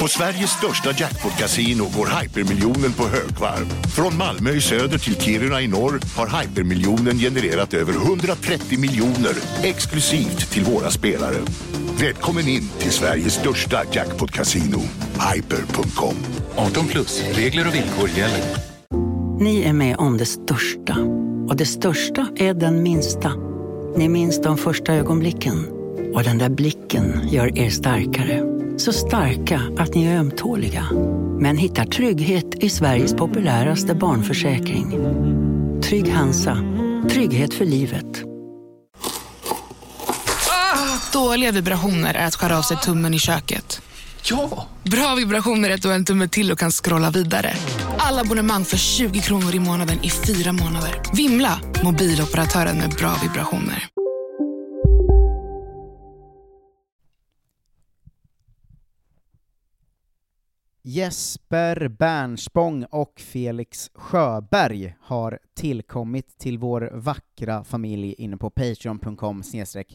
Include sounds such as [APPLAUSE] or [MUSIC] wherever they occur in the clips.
På Sveriges största jackpot-kasino går hypermiljonen på högvarv. Från Malmö i söder till Kiruna i norr har hypermiljonen genererat över 130 miljoner exklusivt till våra spelare. Välkommen in till Sveriges största jackpot-kasino, hyper.com. 18 plus, regler och villkor gäller. Ni är med om det största. Och det största är den minsta. Ni minns de första ögonblicken. Och den där blicken gör er starkare. Så starka att ni är ömtåliga. Men hittar trygghet i Sveriges populäraste barnförsäkring. Trygg Hansa. Trygghet för livet. Dåliga vibrationer är att skära av sig tummen i köket. Ja! Bra vibrationer är att du har en tumme till och kan scrolla vidare. Alla abonnemang för 20 kronor i månaden i fyra månader. Vimla! Mobiloperatören med bra vibrationer. Jesper Bernspång och Felix Sjöberg har tillkommit till vår vackra familj inne på patreon.com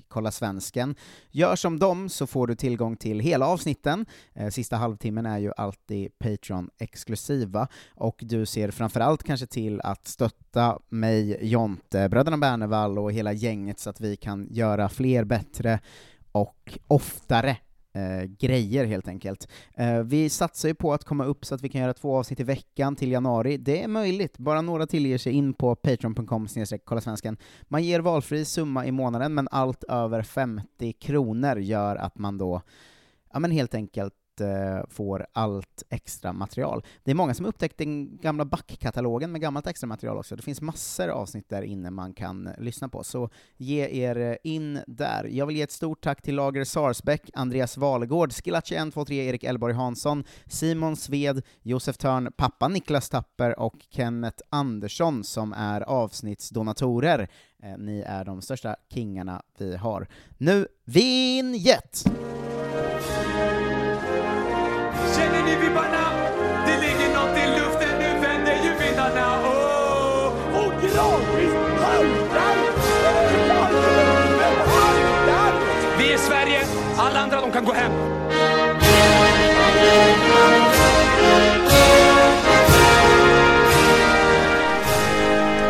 kolla svensken. Gör som dem så får du tillgång till hela avsnitten, eh, sista halvtimmen är ju alltid Patreon-exklusiva, och du ser framförallt kanske till att stötta mig, Jonte, bröderna Bernevall och hela gänget så att vi kan göra fler bättre och oftare eh, grejer helt enkelt. Eh, vi satsar ju på att komma upp så att vi kan göra två avsnitt i veckan till januari. Det är möjligt, bara några till ger sig in på patreon.com kolla svensken. Man ger valfri summa i månaden, men allt över 50 kronor gör att man då, ja men helt enkelt eh, får allt extra material. Det är många som upptäckt den gamla backkatalogen med gammalt extra material också. Det finns massor av avsnitt där inne man kan lyssna på, så ge er eh, in där. Jag vill ge ett stort tack till Lager Sarsbäck, Andreas Valegård, Skillatche123, Erik Elborg Hansson, Simon Sved, Josef Törn, pappa Niklas Tapper och Kenneth Andersson som är avsnittsdonatorer. Eh, ni är de största kingarna vi har. Nu, vinjett! Vibbarna? Det ligger något i luften, nu vänder ju vindarna. Oh! Och gradvis haltar Vi är Sverige, alla andra de kan gå hem.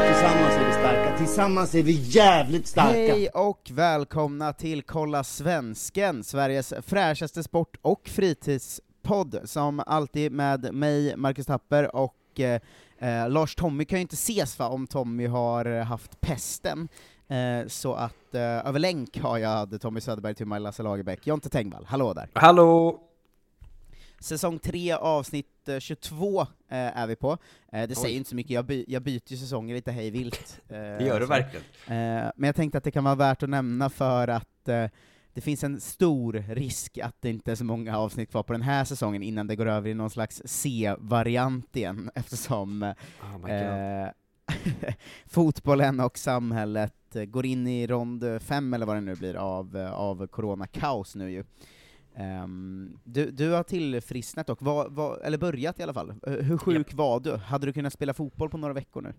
Tillsammans är vi starka, tillsammans är vi jävligt starka. Hej och välkomna till Kolla Svensken, Sveriges fräschaste sport och fritidspodd, som alltid med mig, Marcus Tapper, och eh, eh, Lars Tommy kan ju inte ses va, om Tommy har eh, haft pesten, eh, så att eh, över länk har jag Tommy Söderberg, Tumma Lasse Lagerbäck, Jonte Tengvall, hallå där! Hallå! Säsong 3, avsnitt eh, 22 eh, är vi på. Eh, det säger Oj. inte så mycket, jag, by jag byter ju säsonger lite hej vilt. Eh, Det gör du verkligen. Eh, men jag tänkte att det kan vara värt att nämna för att eh, det finns en stor risk att det inte är så många avsnitt kvar på den här säsongen innan det går över i någon slags C-variant igen, [LAUGHS] eftersom Oh eh, [LAUGHS] fotbollen och samhället eh, går in i rond fem eller vad det nu blir av, eh, av coronakaos nu ju. Ehm, du, du har tillfrisknat dock, vad, vad, eller börjat i alla fall. Eh, Hur sjuk var du? Hade du kunnat spela fotboll på några veckor nu?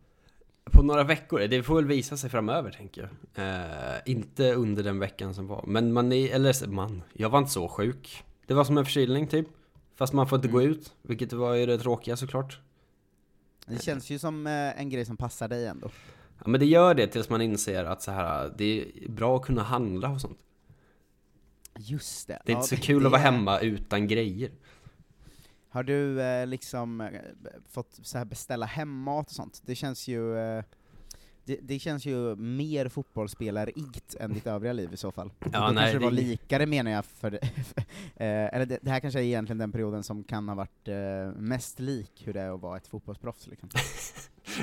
På några veckor, det får väl visa sig framöver tänker jag. Eh, inte under den veckan som var. Men man är, eller man, jag var inte så sjuk. Det var som en förkylning typ. Fast man får inte gå ut, vilket var ju det tråkiga såklart. Det känns ju som eh, en grej som passar dig ändå. Ja men det gör det tills man inser att så här, det är bra att kunna handla och sånt. Just det. Det är Ja, inte så kul att vara hemma utan grejer. Har du eh, liksom eh, fått så här beställa hemmat och sånt? Det känns ju eh, det, det känns ju mer fotbollsspelare-igt än ditt övriga liv i så fall. Ja, Då nej, kanske det var likare menar jag för det. [LAUGHS] eh, eller det, det här kanske är egentligen den perioden som kan ha varit eh, mest lik hur det är att vara ett fotbollsproffs liksom. [LAUGHS]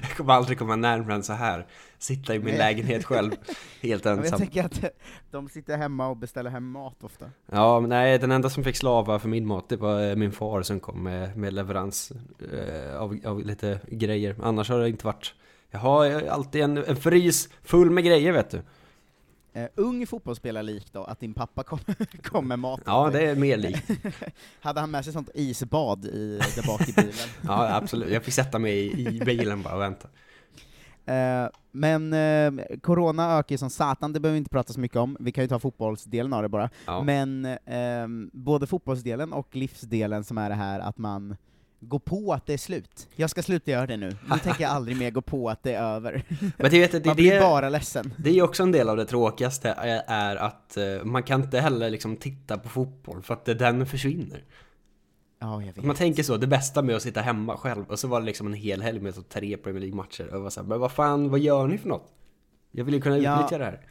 Jag kommer aldrig komma närmare än så här. Sitta i min Nej. lägenhet själv, [LAUGHS] helt Men jag ensam. tänker att de sitter hemma och beställer hem mat ofta. Ja, men nej, den enda som fick slava för min mat, det var eh, min far som kom med, med leverans eh, av, av lite grejer. Annars har det inte varit... Jag har alltid en, en frys full med grejer vet du. Eh, ung fotbollsspelare-lik då, att din pappa kom, [LAUGHS] kom med mat. Ja, det är mer likt. [LAUGHS] Hade han med sig sånt isbad i, där bak i bilen? [LAUGHS] Ja, absolut. Jag fick sätta mig i, i bilen bara och vänta. Eh, men eh, corona ökar ju som satan, det behöver vi inte prata så mycket om, vi kan ju ta fotbollsdelen av det bara. Ja. Men både fotbollsdelen och livsdelen som är det här att man går på att det är slut. Jag ska sluta göra det nu, nu tänker jag aldrig mer gå på att det är över. [LAUGHS] Men du vet, det, man blir det, bara ledsen. det är ju också en del av det tråkigaste, är, är att eh, man kan inte heller liksom titta på fotboll, för att den försvinner. Ja, jag vet. Man tänker så, det bästa med att sitta hemma själv, och så var det liksom en hel helg med så tre Premier League-matcher, och jag var så här, men vad fan, vad gör ni för något? Jag vill ju kunna Ja. utnyttja det här.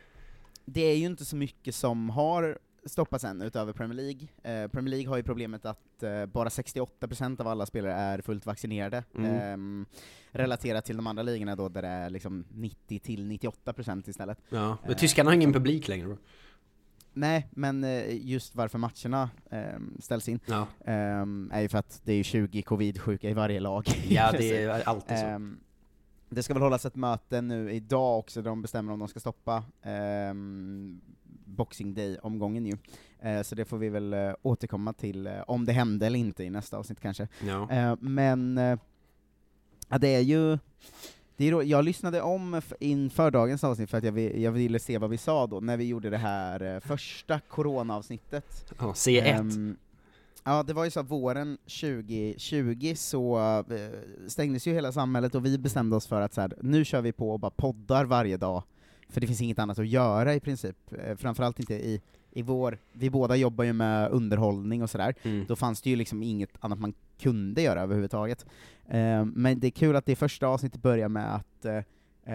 det är ju inte så mycket som har stoppats än utöver Premier League. Eh, Premier League har ju problemet att eh, bara 68% av alla spelare är fullt vaccinerade, Mm. ehm, relaterat till de andra ligorna då där det är liksom 90-98% istället. Ja, men Eh, tyskarna har ingen publik längre då. Nej, men eh, just varför matcherna ehm, ställs in Ja, ehm, är ju för att det är 20 covid-sjuka i varje lag. ja [LAUGHS] det är alltid så. Ehm, det ska väl hållas ett möte nu idag också där de bestämmer om de ska stoppa Boxing Day-omgången ju. Eh, så det får vi väl eh, återkomma till, eh, om det hände eller inte i nästa avsnitt kanske. Ja. Eh, men uh, ja, det är ju det är jag lyssnade om inför dagens avsnitt för att jag, jag ville se vad vi sa då, när vi gjorde det här eh, första corona-avsnittet. ja, C1. Ehm, ja, det var ju så att våren 2020 så eh, stängdes ju hela samhället och vi bestämde oss för att så här, nu kör vi på och bara poddar varje dag, för det finns inget annat att göra i princip. Eh, framförallt inte i, i vår, vi båda jobbar ju med underhållning och sådär, Mm. då fanns det ju liksom inget annat man kunde göra överhuvudtaget. Eh, men det är kul att det första avsnittet börjar med att eh,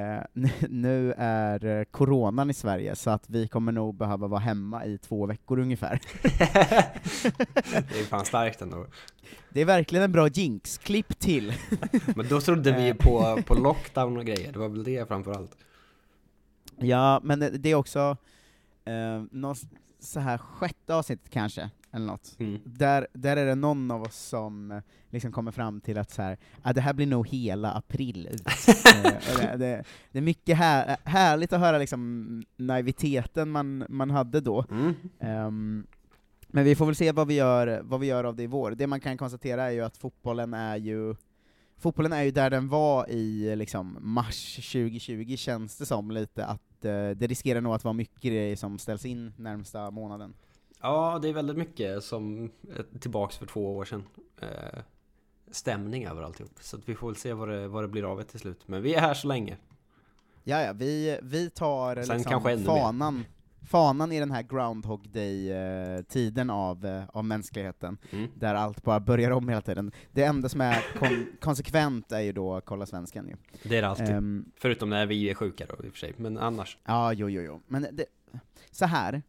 eh, [LAUGHS] nu är coronan i Sverige, så att vi kommer nog behöva vara hemma i två veckor ungefär. [LAUGHS] [LAUGHS] det är fan starkt ändå. Det är verkligen en bra jinx, klipp till! Men då trodde vi ju på, på lockdown och grejer, det var väl det framförallt. Ja, men det, det är också eh, något så här sjätte avsnittet kanske, eller något. Mm. Där, där är det någon av oss som eh, liksom kommer fram till att så här, ah, det här blir nog hela april ut. [LAUGHS] Eh, det, det, det är mycket här, härligt att höra liksom naiviteten man, man hade då. Mm. Ehm, men vi får väl se vad vi, gör, vad vi gör av det i vår. Det man kan konstatera är ju att fotbollen är ju Fotbollen är ju där den var i liksom mars 2020, känns det som lite, att eh, det riskerar nog att vara mycket grejer som ställs in närmsta månaden. Ja, det är väldigt mycket som eh, tillbaks för två år sedan. Eh, stämning över alltihop. Så att vi får väl se vad det, vad det blir av det till slut. Men vi är här så länge. Ja, ja, vi, vi tar Sen liksom kanske ännu fanan, i den här Groundhog Day-tiden av, eh, av mänskligheten, Mm. där allt bara börjar om hela tiden. Det enda som är kon- [LAUGHS] konsekvent är ju då Kolla Svensken ju. Det är det alltid. Ehm, Förutom när vi är sjuka då i och för sig. Men annars. Ja, jo, jo, jo. Men det, så här,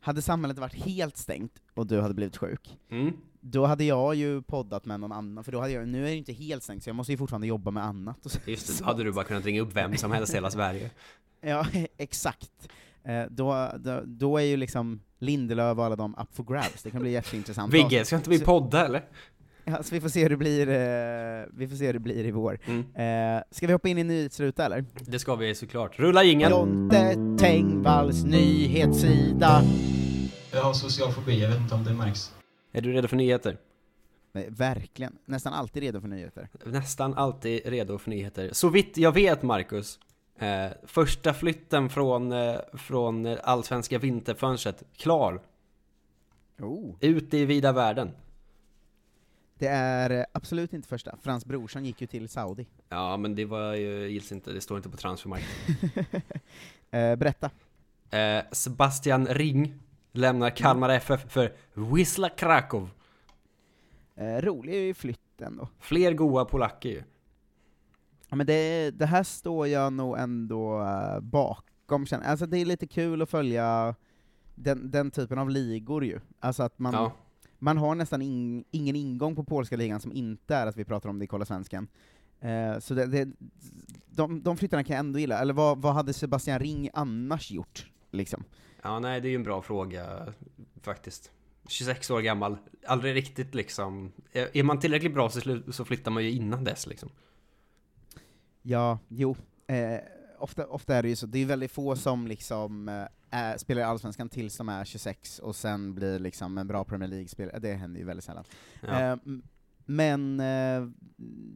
hade samhället varit helt stängt och du hade blivit sjuk, Mm. då hade jag ju poddat med någon annan, för då hade jag, nu är det inte helt stängt, så jag måste ju fortfarande jobba med annat. [LAUGHS] Just det, så- då hade du bara kunnat ringa upp vem som helst i hela Sverige. [LAUGHS] Ja, exakt. Eh, då, då, då är ju liksom Lindelöf och alla de up for grabs, det kan bli jätteintressant. Vigge, ska inte vi podda eller? Ja, så vi får se hur det blir, eh, vi får se hur det blir i vår. Mm. Eh, ska vi hoppa in i nyhetsruta eller? Det ska vi såklart. Rulla jingeln! Jonte Tengvalls nyhetssida. Jag har social fobi, jag vet inte om det märks. Är du redo för nyheter? Nej, verkligen, nästan alltid redo för nyheter. Nästan alltid redo för nyheter. Så vitt jag vet, Marcus, eh, första flytten från, eh, från allsvenska vinterfönstret, klar. Oh. Ut i vida världen. Det är eh, absolut inte första. Frans Brorsson gick ju till Saudi. Ja, men det var ju, gills inte, det står inte på transfermarkt. [LAUGHS] eh, berätta. Eh, Sebastian Ring lämnar Kalmar FF för Wisla Krakow. Eh, rolig flytt ändå. Fler goa polacker ju. Ja, men det, det här står jag nog ändå eh, bakom. känner- Alltså det är lite kul att följa den, den typen av ligor ju. Alltså att man, Ja. man har nästan in, ingen ingång på polska ligan som inte är att vi pratar om det i Kolla Svensken. Eh, så det, det, de, de flyttarna kan jag ändå gilla. Eller vad, vad hade Sebastian Ring annars gjort? Liksom? Ja, nej, det är ju en bra fråga faktiskt. 26 år gammal, aldrig riktigt liksom... Är man tillräckligt bra så flyttar man ju innan dess liksom. Ja, jo. Eh, ofta, ofta är det ju så, det är väldigt få som liksom eh, spelar i Allsvenskan tills de är 26 och sen blir liksom en bra Premier League-spelare, det händer ju väldigt sällan. Ja. Eh, men eh,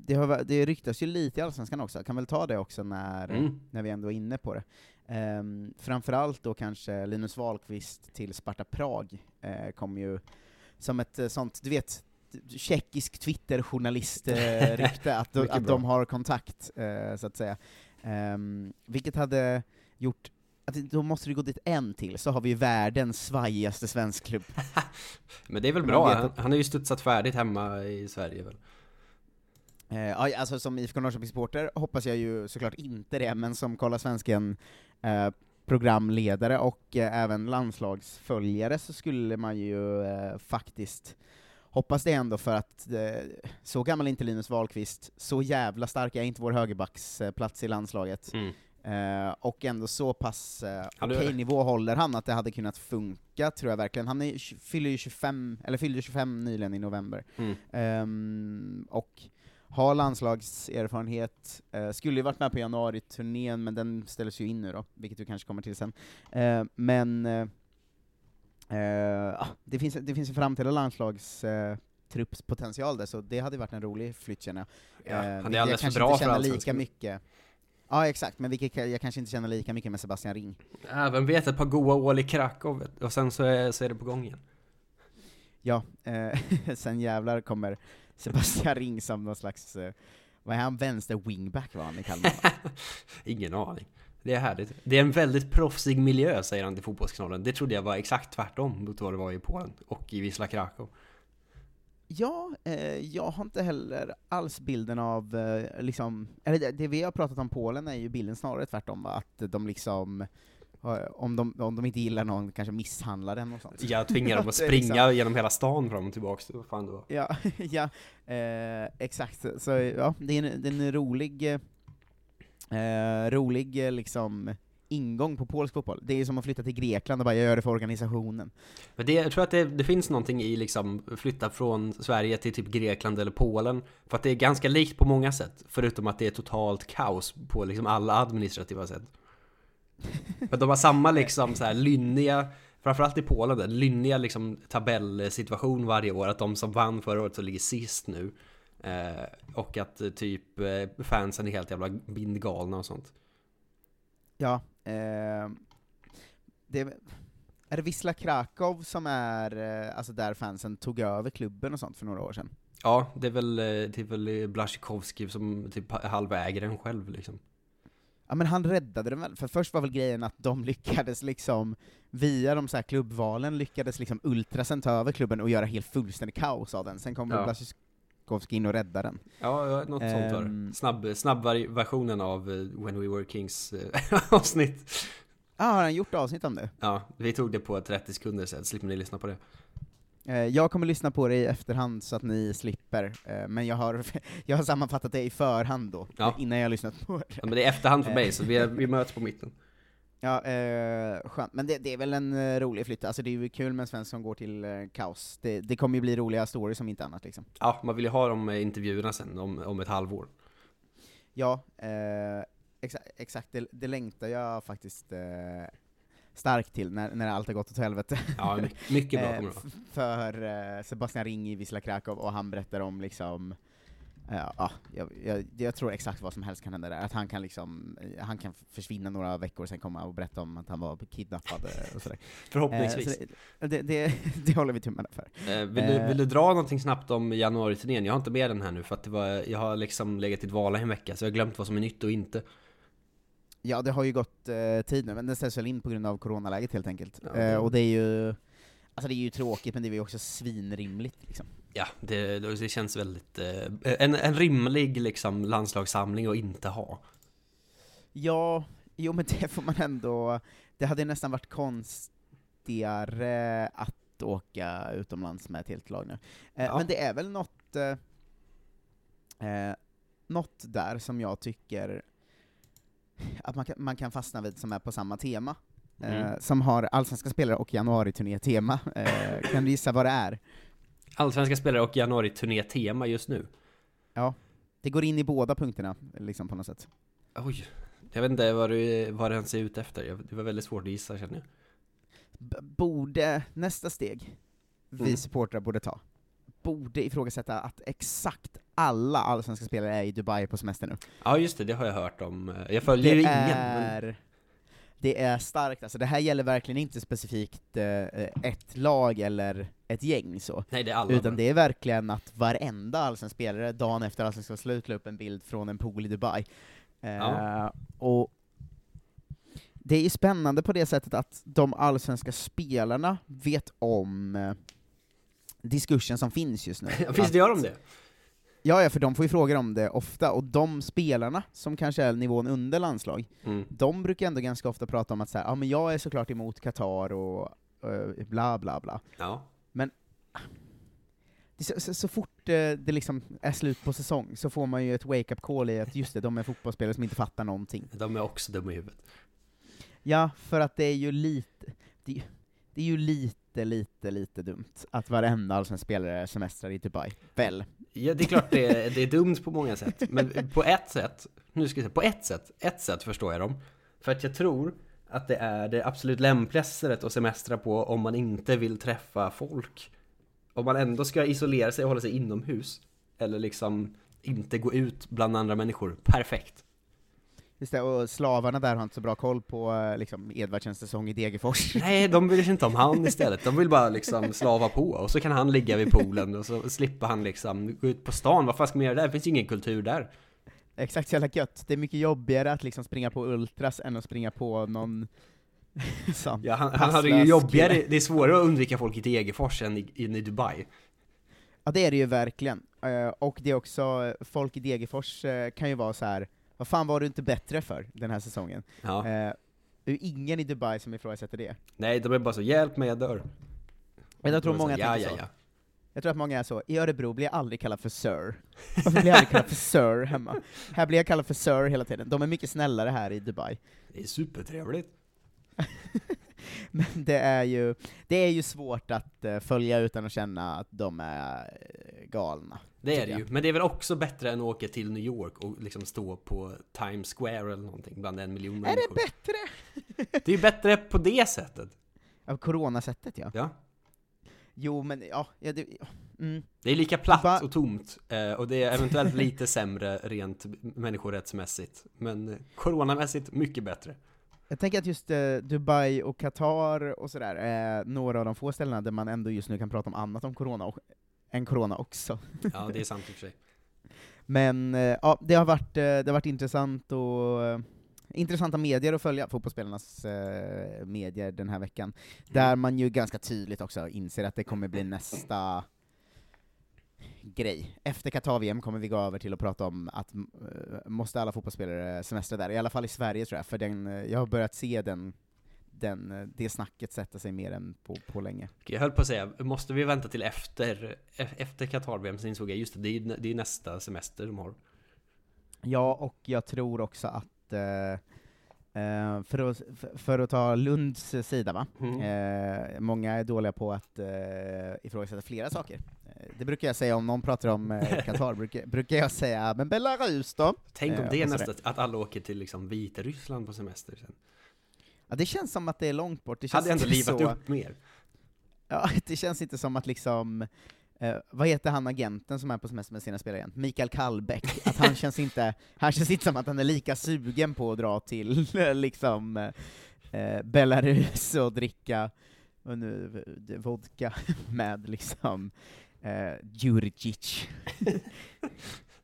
det, har, det ryktas ju lite i Allsvenskan också, jag kan väl ta det också när, Mm. när vi ändå är inne på det. Um, framförallt då kanske Linus Wahlqvist till Sparta Prag eh, kom ju som ett eh, sånt, du vet, tjeckisk Twitter-journalist-rykte, [LAUGHS] att, de- att de har kontakt, eh, så att säga. Ehm, vilket hade gjort att då måste det gå dit en till, så har vi världens svajigaste svensk klubb. [LAUGHS] Men det är väl bra, han, han har ju studsat färdigt hemma i Sverige väl? Eh, ja, alltså som IFK Norrköping-supporter hoppas jag ju såklart inte det, men som Kolla Svensken eh, programledare och eh, även landslagsföljare så skulle man ju eh, faktiskt hoppas det ändå för att eh, så gammal är inte Linus Wahlqvist, så jävla stark är inte vår högerbacksplats i landslaget. Mm. Eh, och ändå så pass är- okej nivå håller han att det hade kunnat funka, tror jag verkligen. Han är, fyller ju 25, eller fyllde 25 nyligen i november. Mm. Ehm, och har landslagserfarenhet, eh, skulle ju varit med på januari-turnén, men den ställs ju in nu då, vilket du kanske kommer till sen. Men eh, eh, ah, det, finns, det finns en framtida landslagstruppspotential där, så det hade varit en rolig flytt känner jag. Ja, Eh, han vilket är alldeles jag för kanske bra inte för känner lika mycket. Ja exakt, men vilket jag kanske inte känner lika mycket med Sebastian Ring. Ja, vem vet, ett par goa år i Krakow och sen så är, så är det på gång igen. Ja, eh, [LAUGHS] sen jävlar kommer Sebastian Ring som någon slags, eh, vad är han, vänster wingback var han i Kalmar? [LAUGHS] Ingen aning. Det är härligt. Det är en väldigt proffsig miljö, säger han till Fotbollskanalen. Det trodde jag var exakt tvärtom mot vad det var i Polen och i Wisla Krakow. Ja, eh, jag har inte heller alls bilden av, eh, liksom, eller det, det vi har pratat om Polen är ju bilden snarare tvärtom va, att de liksom, eh, om de, om de inte gillar någon, kanske misshandlar den och sånt. Jag tvingar dem att [LAUGHS] springa liksom- genom hela stan fram och tillbaka. Vad fan det var. Ja, [LAUGHS] ja eh, exakt. Så ja, det är en, det är en rolig, eh, rolig eh, liksom ingång på polsk fotboll. Det är som att flytta till Grekland och bara, jag gör det för organisationen. Men det, jag tror att det, det finns någonting i liksom flytta från Sverige till typ Grekland eller Polen. För att det är ganska likt på många sätt. Förutom att det är totalt kaos på liksom alla administrativa sätt. För de har samma liksom så här lynniga, framförallt i Polen, där, lynniga liksom tabellsituation varje år. Att de som vann förra året så ligger sist nu. Eh, och att eh, typ eh, fansen är helt jävla bindgalna och sånt. Ja, eh, det, är det Wisla Krakow som är, alltså där fansen tog över klubben och sånt för några år sedan? Ja, det är väl, det är väl Blasjikovskij som typ halväger den själv liksom. Ja men han räddade den väl, för först var väl grejen att de [LAUGHS] lyckades liksom, via de så här klubbvalen, lyckades liksom ultrasen ta över klubben och göra helt fullständig kaos av den, sen kom Ja. Ja. Blasjikovskij in och räddade den. Ja, något sånt var Ehm. det. Snabb, snabb vari- versionen av eh, When We Were Kings eh, [LAUGHS] avsnitt. Ja, har han gjort avsnitt om det? Ja, vi tog det på 30 sekunder sen, slipper ni lyssna på det. Eh, Jag kommer lyssna på det i efterhand så att ni slipper, men jag har, [LAUGHS] jag har sammanfattat det i förhand då, Ja. innan jag har lyssnat på det. Ja, men det är efterhand för mig, så vi, är, vi möts på mitten. Ja, eh, skönt. Men det, det är väl en eh, rolig flytt, alltså det är ju kul med en svensk som går till eh, kaos. Det, det kommer ju bli roliga stories som inte annat liksom. Ja, man vill ju ha de eh, intervjuerna sen, om, om ett halvår. Ja, eh, exa, exakt, det, det längtar jag faktiskt eh, starkt till, när, när allt har gått åt helvete. Ja, my, mycket bra [LAUGHS] Eh, kommer det vara. För Sebastian Ring i Wisla Krakow, och han berättar om liksom Ja, ja, jag, jag, jag tror exakt vad som helst kan hända där, att han kan liksom, eh, han kan försvinna några veckor och sen komma och berätta om att han var kidnappad eh, och sådär. Förhoppningsvis. Eh, så det, det, det, [LAUGHS] håller vi tummarna för. Eh, vill, du, eh. vill du dra någonting snabbt om januari-turnén? Jag har inte med den här nu för att det var, jag har liksom legat i dvala en vecka så jag har glömt vad som är nytt och inte. Ja, det har ju gått eh, tid nu, men den ställs väl in på grund av coronaläget helt enkelt. Ja, eh, det- och det är ju, alltså det är ju tråkigt, men det är ju också svinrimligt liksom. Ja, det, det känns väldigt... Eh, en, en rimlig liksom landslagssamling att inte ha. Ja, jo men det får man ändå, det hade nästan varit konstigare att åka utomlands med ett helt lag nu. Eh, Ja. Men det är väl något, eh, eh, något där som jag tycker att man kan, man kan fastna vid som är på samma tema. Eh, Mm. som har allsvenska spelare och januari-turné-tema. Eh, kan du gissa vad det är? Allsvenska spelare och januari-turné-tema just nu. Ja, det går in i båda punkterna, liksom på något sätt. Oj, jag vet inte vad du, vad den ser ut efter. Det var väldigt svårt att gissa känner jag. B- borde, nästa steg, vi Mm. supportrar borde ta, borde ifrågasätta att exakt alla allsvenska spelare är i Dubai på semester nu. Ja just det, det har jag hört om. Jag följer det ingen. är, Men... det är starkt alltså, det här gäller verkligen inte specifikt eh, ett lag eller ett gäng så. Nej det. Utan det är verkligen att varenda allsvensk spelare dagen efter allsvenskan slut la upp en bild från en pool i Dubai. Eh, Ja. Och det är ju spännande på det sättet att de allsvenska spelarna vet om eh, diskursen som finns just nu. [LAUGHS] Finns Att- gör de det? Ja, ja, för de får ju frågor om det ofta, och de spelarna, som kanske är nivån under landslag, Mm. de brukar ändå ganska ofta prata om att säga, ja men jag är såklart emot Qatar och eh, bla bla bla. Ja. Så, så, så fort eh, det liksom är slut på säsong så får man ju ett wake-up call i att just det, de är fotbollsspelare som inte fattar någonting. De är också dumma i huvudet. Ja, för att det är ju lite, det, är ju- det är ju lite, lite, lite dumt att varenda allsvensk spelare semestrar i Dubai. Väl? Ja, det är klart det är, det är dumt på många sätt, men på ett sätt, nu ska jag säga, på ett sätt, ett sätt förstår jag dem. För att jag tror att det är det absolut lämpligaste sättet att semestra på om man inte vill träffa folk. Om man ändå ska isolera sig och hålla sig inomhus, eller liksom inte gå ut bland andra människor, perfekt. Just det, och slavarna där har inte så bra koll på eh, liksom, Edvardsens säsong i Degerfors. [LAUGHS] Nej, de bryr sig inte om han istället. De vill bara liksom slava på och så kan han ligga vid poolen och så slipper han liksom gå ut på stan. Vad fan ska man göra där? Det finns ju ingen kultur där. Exakt så jävla gött. Det är mycket jobbigare att liksom springa på ultras än att springa på någon [LAUGHS] Ja, han, han hade ju jobbigare, det är svårare att undvika folk i Degerfors än i, än i Dubai. Ja det är det ju verkligen. Eh, och det är också, folk i Degerfors eh, kan ju vara så här. vad fan var du inte bättre för den här säsongen? Ja. Eh, det är ingen i Dubai som ifrågasätter det. Nej, de är bara så 'Hjälp mig, jag dör' Men jag tror många så, ja, tänker ja, så. ja. Jag tror att många är så, i Örebro blir jag aldrig kallad för Sir. Varför blir jag aldrig kallad för Sir hemma? Här blir jag kallad för Sir hela tiden. De är mycket snällare här i Dubai. Det är supertrevligt. [LAUGHS] Men det är ju, det är ju svårt att eh, följa utan att känna att de är eh, galna. Det är det ju, men det är väl också bättre än att åka till New York och liksom stå på Times Square eller någonting bland en miljon Är människor. det bättre? [LAUGHS] Det är ju bättre på det sättet. Av coronasättet ja. Ja. Jo men ja, ja det, ja. Mm. Det är lika platt och tomt, eh, och det är eventuellt lite [LAUGHS] sämre rent människorättsmässigt. Men coronamässigt mycket bättre. Jag tänker att just eh, Dubai och Qatar och sådär är några av de få ställena där man ändå just nu kan prata om annat om corona och, än corona också. Ja, det är sant i och för sig. [LAUGHS] Men eh, ja, det har varit, eh, det har varit intressant och eh, intressanta medier att följa, fotbollsspelarnas eh, medier den här veckan, där man ju ganska tydligt också inser att det kommer bli nästa grej. Efter Qatar-VM kommer vi gå över till att prata om att eh, måste alla fotbollsspelare semestra där, i alla fall i Sverige tror jag, för den, eh, jag har börjat se den, den, eh, det snacket sätta sig mer än på, på länge. Jag höll på att säga, måste vi vänta till efter, e- efter Qatar-VM? Så insåg jag, just det, det är, det är nästa semester de har. Ja, och jag tror också att eh, eh, för, att, för- att ta Lunds sida, va? Mm. Eh, många är dåliga på att eh, ifrågasätta flera saker. Eh, det brukar jag säga om någon pratar om eh, [LAUGHS] Qatar, brukar, brukar jag säga men Belarus då? Tänk om Eh, det är nästa, att alla åker till liksom Vitryssland på semester sen. Ja, det känns som att det är långt bort. Det känns Hade ändå inte livat så, upp mer. Ja, [LAUGHS] det känns inte som att liksom Eh, vad heter han agenten som är på semester med sina spelare igen? Mikael Kallbäck. Att han [LAUGHS] känns inte, han känns inte som att han är lika sugen på att dra till [LAUGHS] liksom eh, Belarus och dricka och nu, eh, vodka [LAUGHS] med liksom eh, Djurdjic.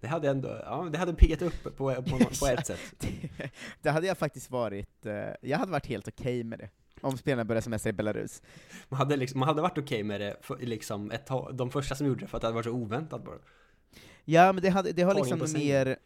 Det hade ändå, ja, det hade piggat upp på, på, på ett sätt. det, det hade jag faktiskt varit, eh, jag hade varit helt okej med det. Om spelarna började semester i Belarus. Man hade, liksom, man hade varit okej med det för, liksom ett de första som gjorde det, för att det hade varit så oväntat bara. Ja, men det, hade, det har liksom mer...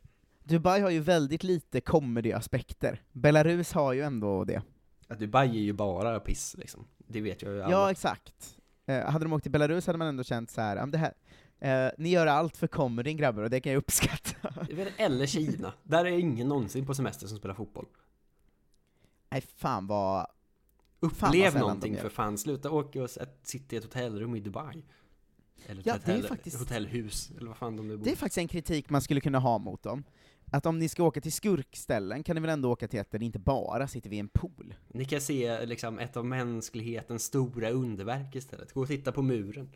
Dubai har ju väldigt lite comedy-aspekter. Belarus har ju ändå det. Att Dubai är ju bara piss liksom. Det vet jag ju alla. Ja, exakt. Eh, hade de åkt till Belarus hade man ändå känt så här, "Ja, det här eh, ni gör allt för comedyn grabbar, och det kan jag uppskatta. [LAUGHS] Eller Kina. Där är ingen någonsin på semester som spelar fotboll. Nej, fan vad... Fan Upplev sällan någonting för fan. Sluta åka och sitta i ett hotellrum i Dubai. Eller ett Ja, det är hotell, faktiskt- hotellhus, eller vad fan de nu bor. Det är faktiskt en kritik man skulle kunna ha mot dem. Att om ni ska åka till skurkställen kan ni väl ändå åka till ett där ni inte bara sitter vid en pool? Ni kan se liksom ett av mänsklighetens stora underverk istället. Gå och titta på muren.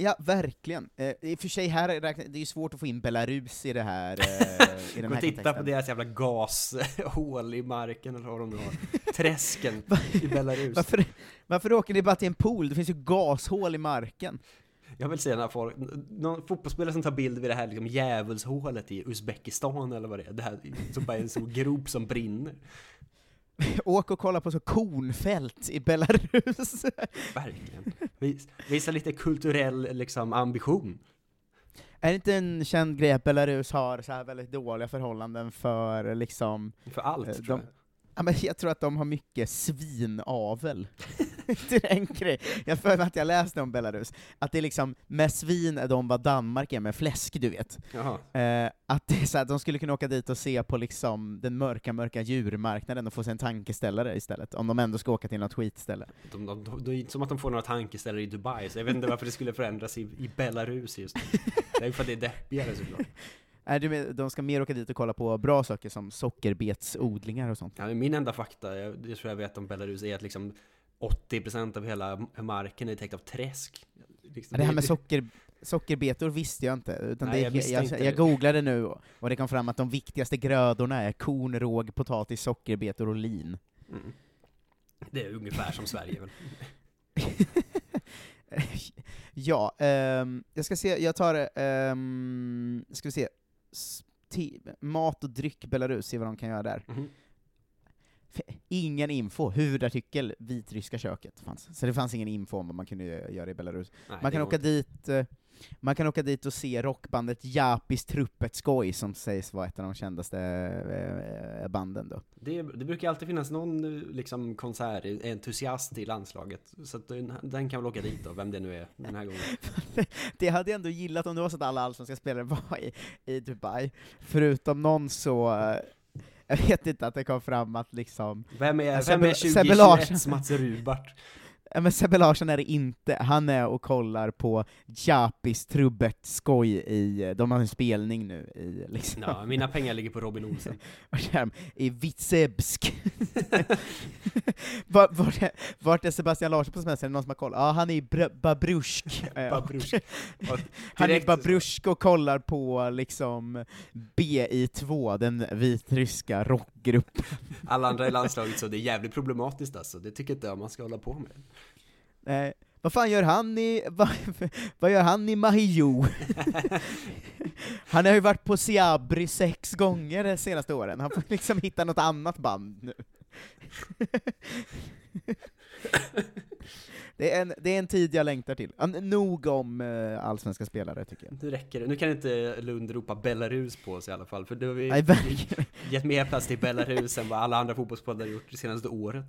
Ja, verkligen. Eh, I och för sig, här räknar, det är ju svårt att få in Belarus i det här, eh, i [LAUGHS] den Gå och titta kontexten. på deras jävla gashål i marken eller vad de nu har. Träsken [LAUGHS] i Belarus. Varför, varför åker ni bara till en pool? Det finns ju gashål i marken. Jag vill se när folk, någon fotbollsspelare som tar bild vid det här liksom djävulshålet i Uzbekistan eller vad det är. Det här som bara är en stor grop som brinner. [LAUGHS] Åk och kolla på så kornfält i Belarus. [LAUGHS] Verkligen. Vis, visa lite kulturell liksom ambition. Är det inte en känd grej att Belarus har så här väldigt dåliga förhållanden för liksom... För allt eh, tror de, jag. Ja, men jag tror att de har mycket svinavel. [LAUGHS] det är en grej. Jag för mig att jag läste om Belarus, att det är liksom, med svin är de vad Danmark är med fläsk, du vet. Eh, att det är så här, de skulle kunna åka dit och se på liksom den mörka, mörka djurmarknaden och få sig en tankeställare istället, om de ändå ska åka till något skitställe. De, de, de, det är inte som att de får några tankeställare i Dubai, så jag vet inte varför det skulle förändras i, i Belarus just nu. [LAUGHS] Det är för att det är deppigare såklart. Du men, de ska mer åka dit och kolla på bra saker som sockerbetsodlingar och sånt. Ja, min enda fakta, jag, det tror jag vet om Belarus, är att liksom 80% av hela marken är täckt av träsk. Liksom, det här med socker, sockerbetor visste jag inte, utan Nej, det, jag jag, inte jag det. googlade nu och det kom fram att de viktigaste grödorna är korn, råg, potatis, sockerbetor och lin. Mm. Det är ungefär som Sverige väl? [LAUGHS] ja, ehm, jag ska se, jag tar, um, ska vi se, mat och dryck Belarus, se vad de kan göra där. F- Ingen info, huvudartikel vitryska köket fanns. Så det fanns ingen info om vad man kunde göra i Belarus. Nej, man kan åka dit, eh, man kan åka dit och se rockbandet Japis Truppet Skoj, som sägs vara ett av de kändaste eh, banden då. Det, det brukar alltid finnas någon eh, liksom, konsertentusiast i landslaget, så den, den kan väl åka dit då, vem det nu är den här gången. [LAUGHS] det hade jag ändå gillat om det var så att alla allsvenska spelare var i, i Dubai, förutom någon så, eh, jag vet inte att det kom fram att liksom, Vem är, vem är Sebbe- Sebbe Larsson. 2021 Mats Rubart? Men Sebbe Larsson är det inte, han är och kollar på Japis Trubbet Skoj i, de har en spelning nu i liksom, Ja, mina pengar ligger på Robin Olsen. [LAUGHS] I Vitsebsk. [LAUGHS] vart, vart, är, vart är Sebastian Larsson på semester? Är det någon som har koll? Ja, han är i Br- Babrusk. [LAUGHS] Babrusk. Han är i Babrusk och kollar på liksom BI2, den vitryska rockgruppen. [LAUGHS] Alla andra i landslaget så det är jävligt problematiskt alltså, det tycker inte jag man ska hålla på med. Eh, vad fan gör han i, [LAUGHS] vad, vad gör han i Mahio? [LAUGHS] han har ju varit på Siabri sex gånger de senaste åren, han får liksom hitta något annat band nu. Det, är en, det är en tid jag längtar till. Nog om eh, allsvenska spelare, tycker jag. Nu räcker det, nu kan inte Lund ropa Belarus på oss i alla fall, för då har vi Nej, [LAUGHS] gett mer plats till Belarus än vad alla andra fotbollspoddar har gjort det senaste året.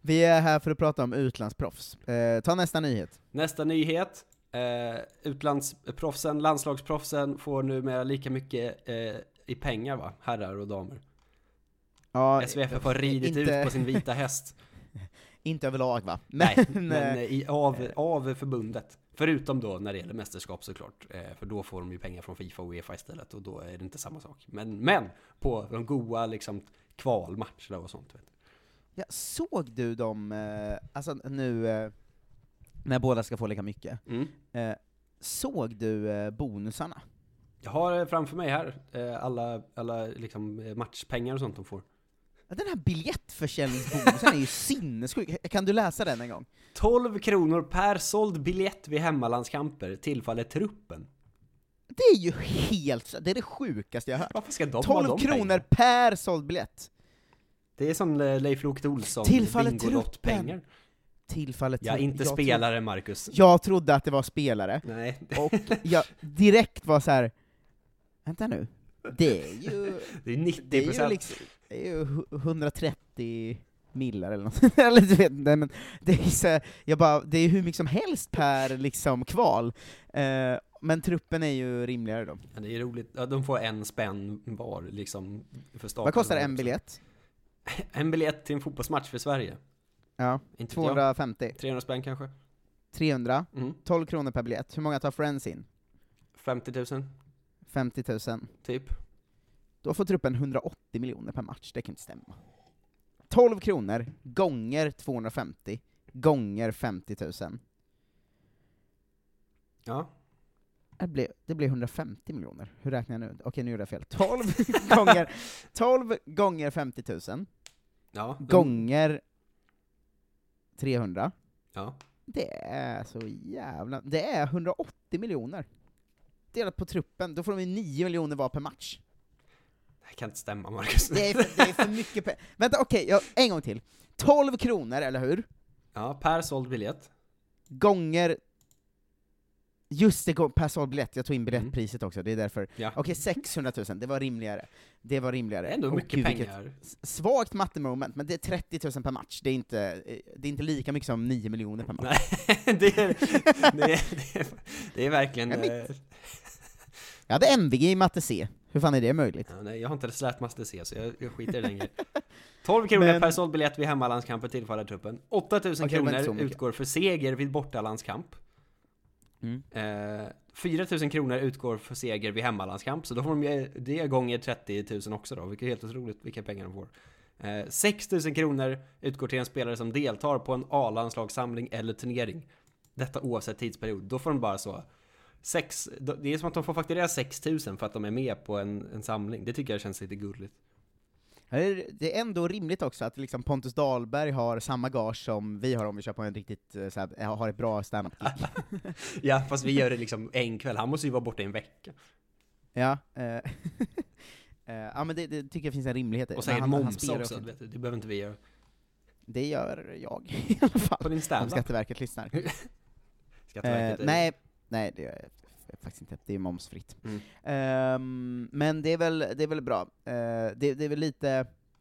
Vi är här för att prata om utlandsproffs. Eh, ta nästa nyhet. Nästa nyhet. Eh, utlandsproffsen, landslagsproffsen får numera lika mycket eh, i pengar va, herrar och damer. Ja, SVFF har ridit inte- ut på sin vita häst. [LAUGHS] Inte överlag va? [LAUGHS] Nej, Men, men eh, i, av, av förbundet. Förutom då när det gäller mästerskap såklart, eh, för då får de ju pengar från Fifa och Uefa istället och då är det inte samma sak. Men, men på de goa liksom kvalmatcherna och sånt. Vet du. Ja, såg du dem, eh, alltså nu, eh, när båda ska få lika mycket, Mm. eh, såg du eh, bonusarna? Jag har eh, framför mig här eh, alla, alla liksom eh, matchpengar och sånt de får. Den här biljettförsäljningsbonusen är ju [LAUGHS] sinnessjuk, kan du läsa den en gång? 12 kronor per såld biljett vid hemmalandskamper tillfaller truppen. Det är ju helt, det är det sjukaste jag har hört. Varför ska de ha 12 de kronor pengarna? per såld biljett! Det är som Leif Loket Olsson, Tillfaller Bingolott-pengar. Tillfallet Ja, inte jag spelare Marcus. Jag trodde att det var spelare, Nej. och [LAUGHS] jag direkt var så här. vänta nu, det är ju... Det är 90 Det är ju procent. liksom, det är ju hu- 130 millar eller något, eller du vet inte, men det är så, jag bara, det är hur mycket som helst per liksom kval, eh, men truppen är ju rimligare då. Ja, det är roligt. Ja, de får en spänn var liksom för starten. Vad kostar en biljett? [LAUGHS] En biljett till en fotbollsmatch för Sverige. Ja, Inte vet jag. 250. 300 spänn kanske? 300, Mm. 12 kronor per biljett. Hur många tar Friends in? 50 000, 50 000. typ. Då får truppen 180 miljoner per match, det kan inte stämma. 12 kronor gånger 250 gånger 50 000. Ja. Det blev, det blev 150 miljoner. Hur räknar jag nu? Okej, nu gjorde jag fel. 12 [LAUGHS] gånger, 12 gånger 50 000, Ja. gånger 300. Ja. Det är så jävla... Det är 180 miljoner. Delat på truppen, då får de ju 9 miljoner var per match. Det kan inte stämma Marcus. Det är för, det är för mycket pengar. Vänta, okej, jag- en gång till. 12 kronor, eller hur? Ja, per såld biljett. Gånger... Just det, per såld biljett, jag tog in biljettpriset också, det är därför. Mm. Ja. Okej, 600 000, det var rimligare. Det var rimligare. Det är ändå mycket gud, pengar. Svagt mattemoment, men det är 30 000 per match, det är inte, eh, det är inte lika mycket som 9 miljoner per match. Nej, [LAUGHS] det är, det är, det är, det är verkligen... Eh, Jag hade MVG i matte C, hur fan är det möjligt? Ja, nej, jag har inte lärt master C, så jag, jag skiter i det längre. [LAUGHS] 12 kronor Men- per såld biljett vid hemmalandskampen tillfaller truppen. 8000 Okej, det var inte så kronor utgår för seger vid bortalandskamp. Mm. Eh, 4000 kronor utgår för seger vid hemmalandskamp, så då får de ju det gånger 30 000 också då, vilket är helt otroligt vilka pengar de får. Eh, 6000 kronor utgår till en spelare som deltar på en A-landslagssamling eller turnering. Detta oavsett tidsperiod. Då får de bara så sex, det är som att de får fakturera 6000 för att de är med på en, en samling. Det tycker jag känns lite gulligt. Det är- ändå rimligt också att liksom Pontus Dahlberg har samma gage som vi har om vi kör på en riktigt, eh, så här, har ett bra standup-gig. [LAUGHS] Ja, fast vi gör det liksom en kväll. Han måste ju vara borta i en vecka. ja, eh, [LAUGHS] eh, ja men det, det tycker jag finns en rimlighet i. Och säkert han- han moms spelar också. vet du. Det behöver inte vi göra. Det gör jag [LAUGHS] i alla fall. På din Om standup. Skatteverket lyssnar. Skatteverket. Eh, nej, nej det jag faktiskt inte. Det är momsfritt. Mm. Ehm, men det är väl, det är väl bra. Eh, det, det är väl lite,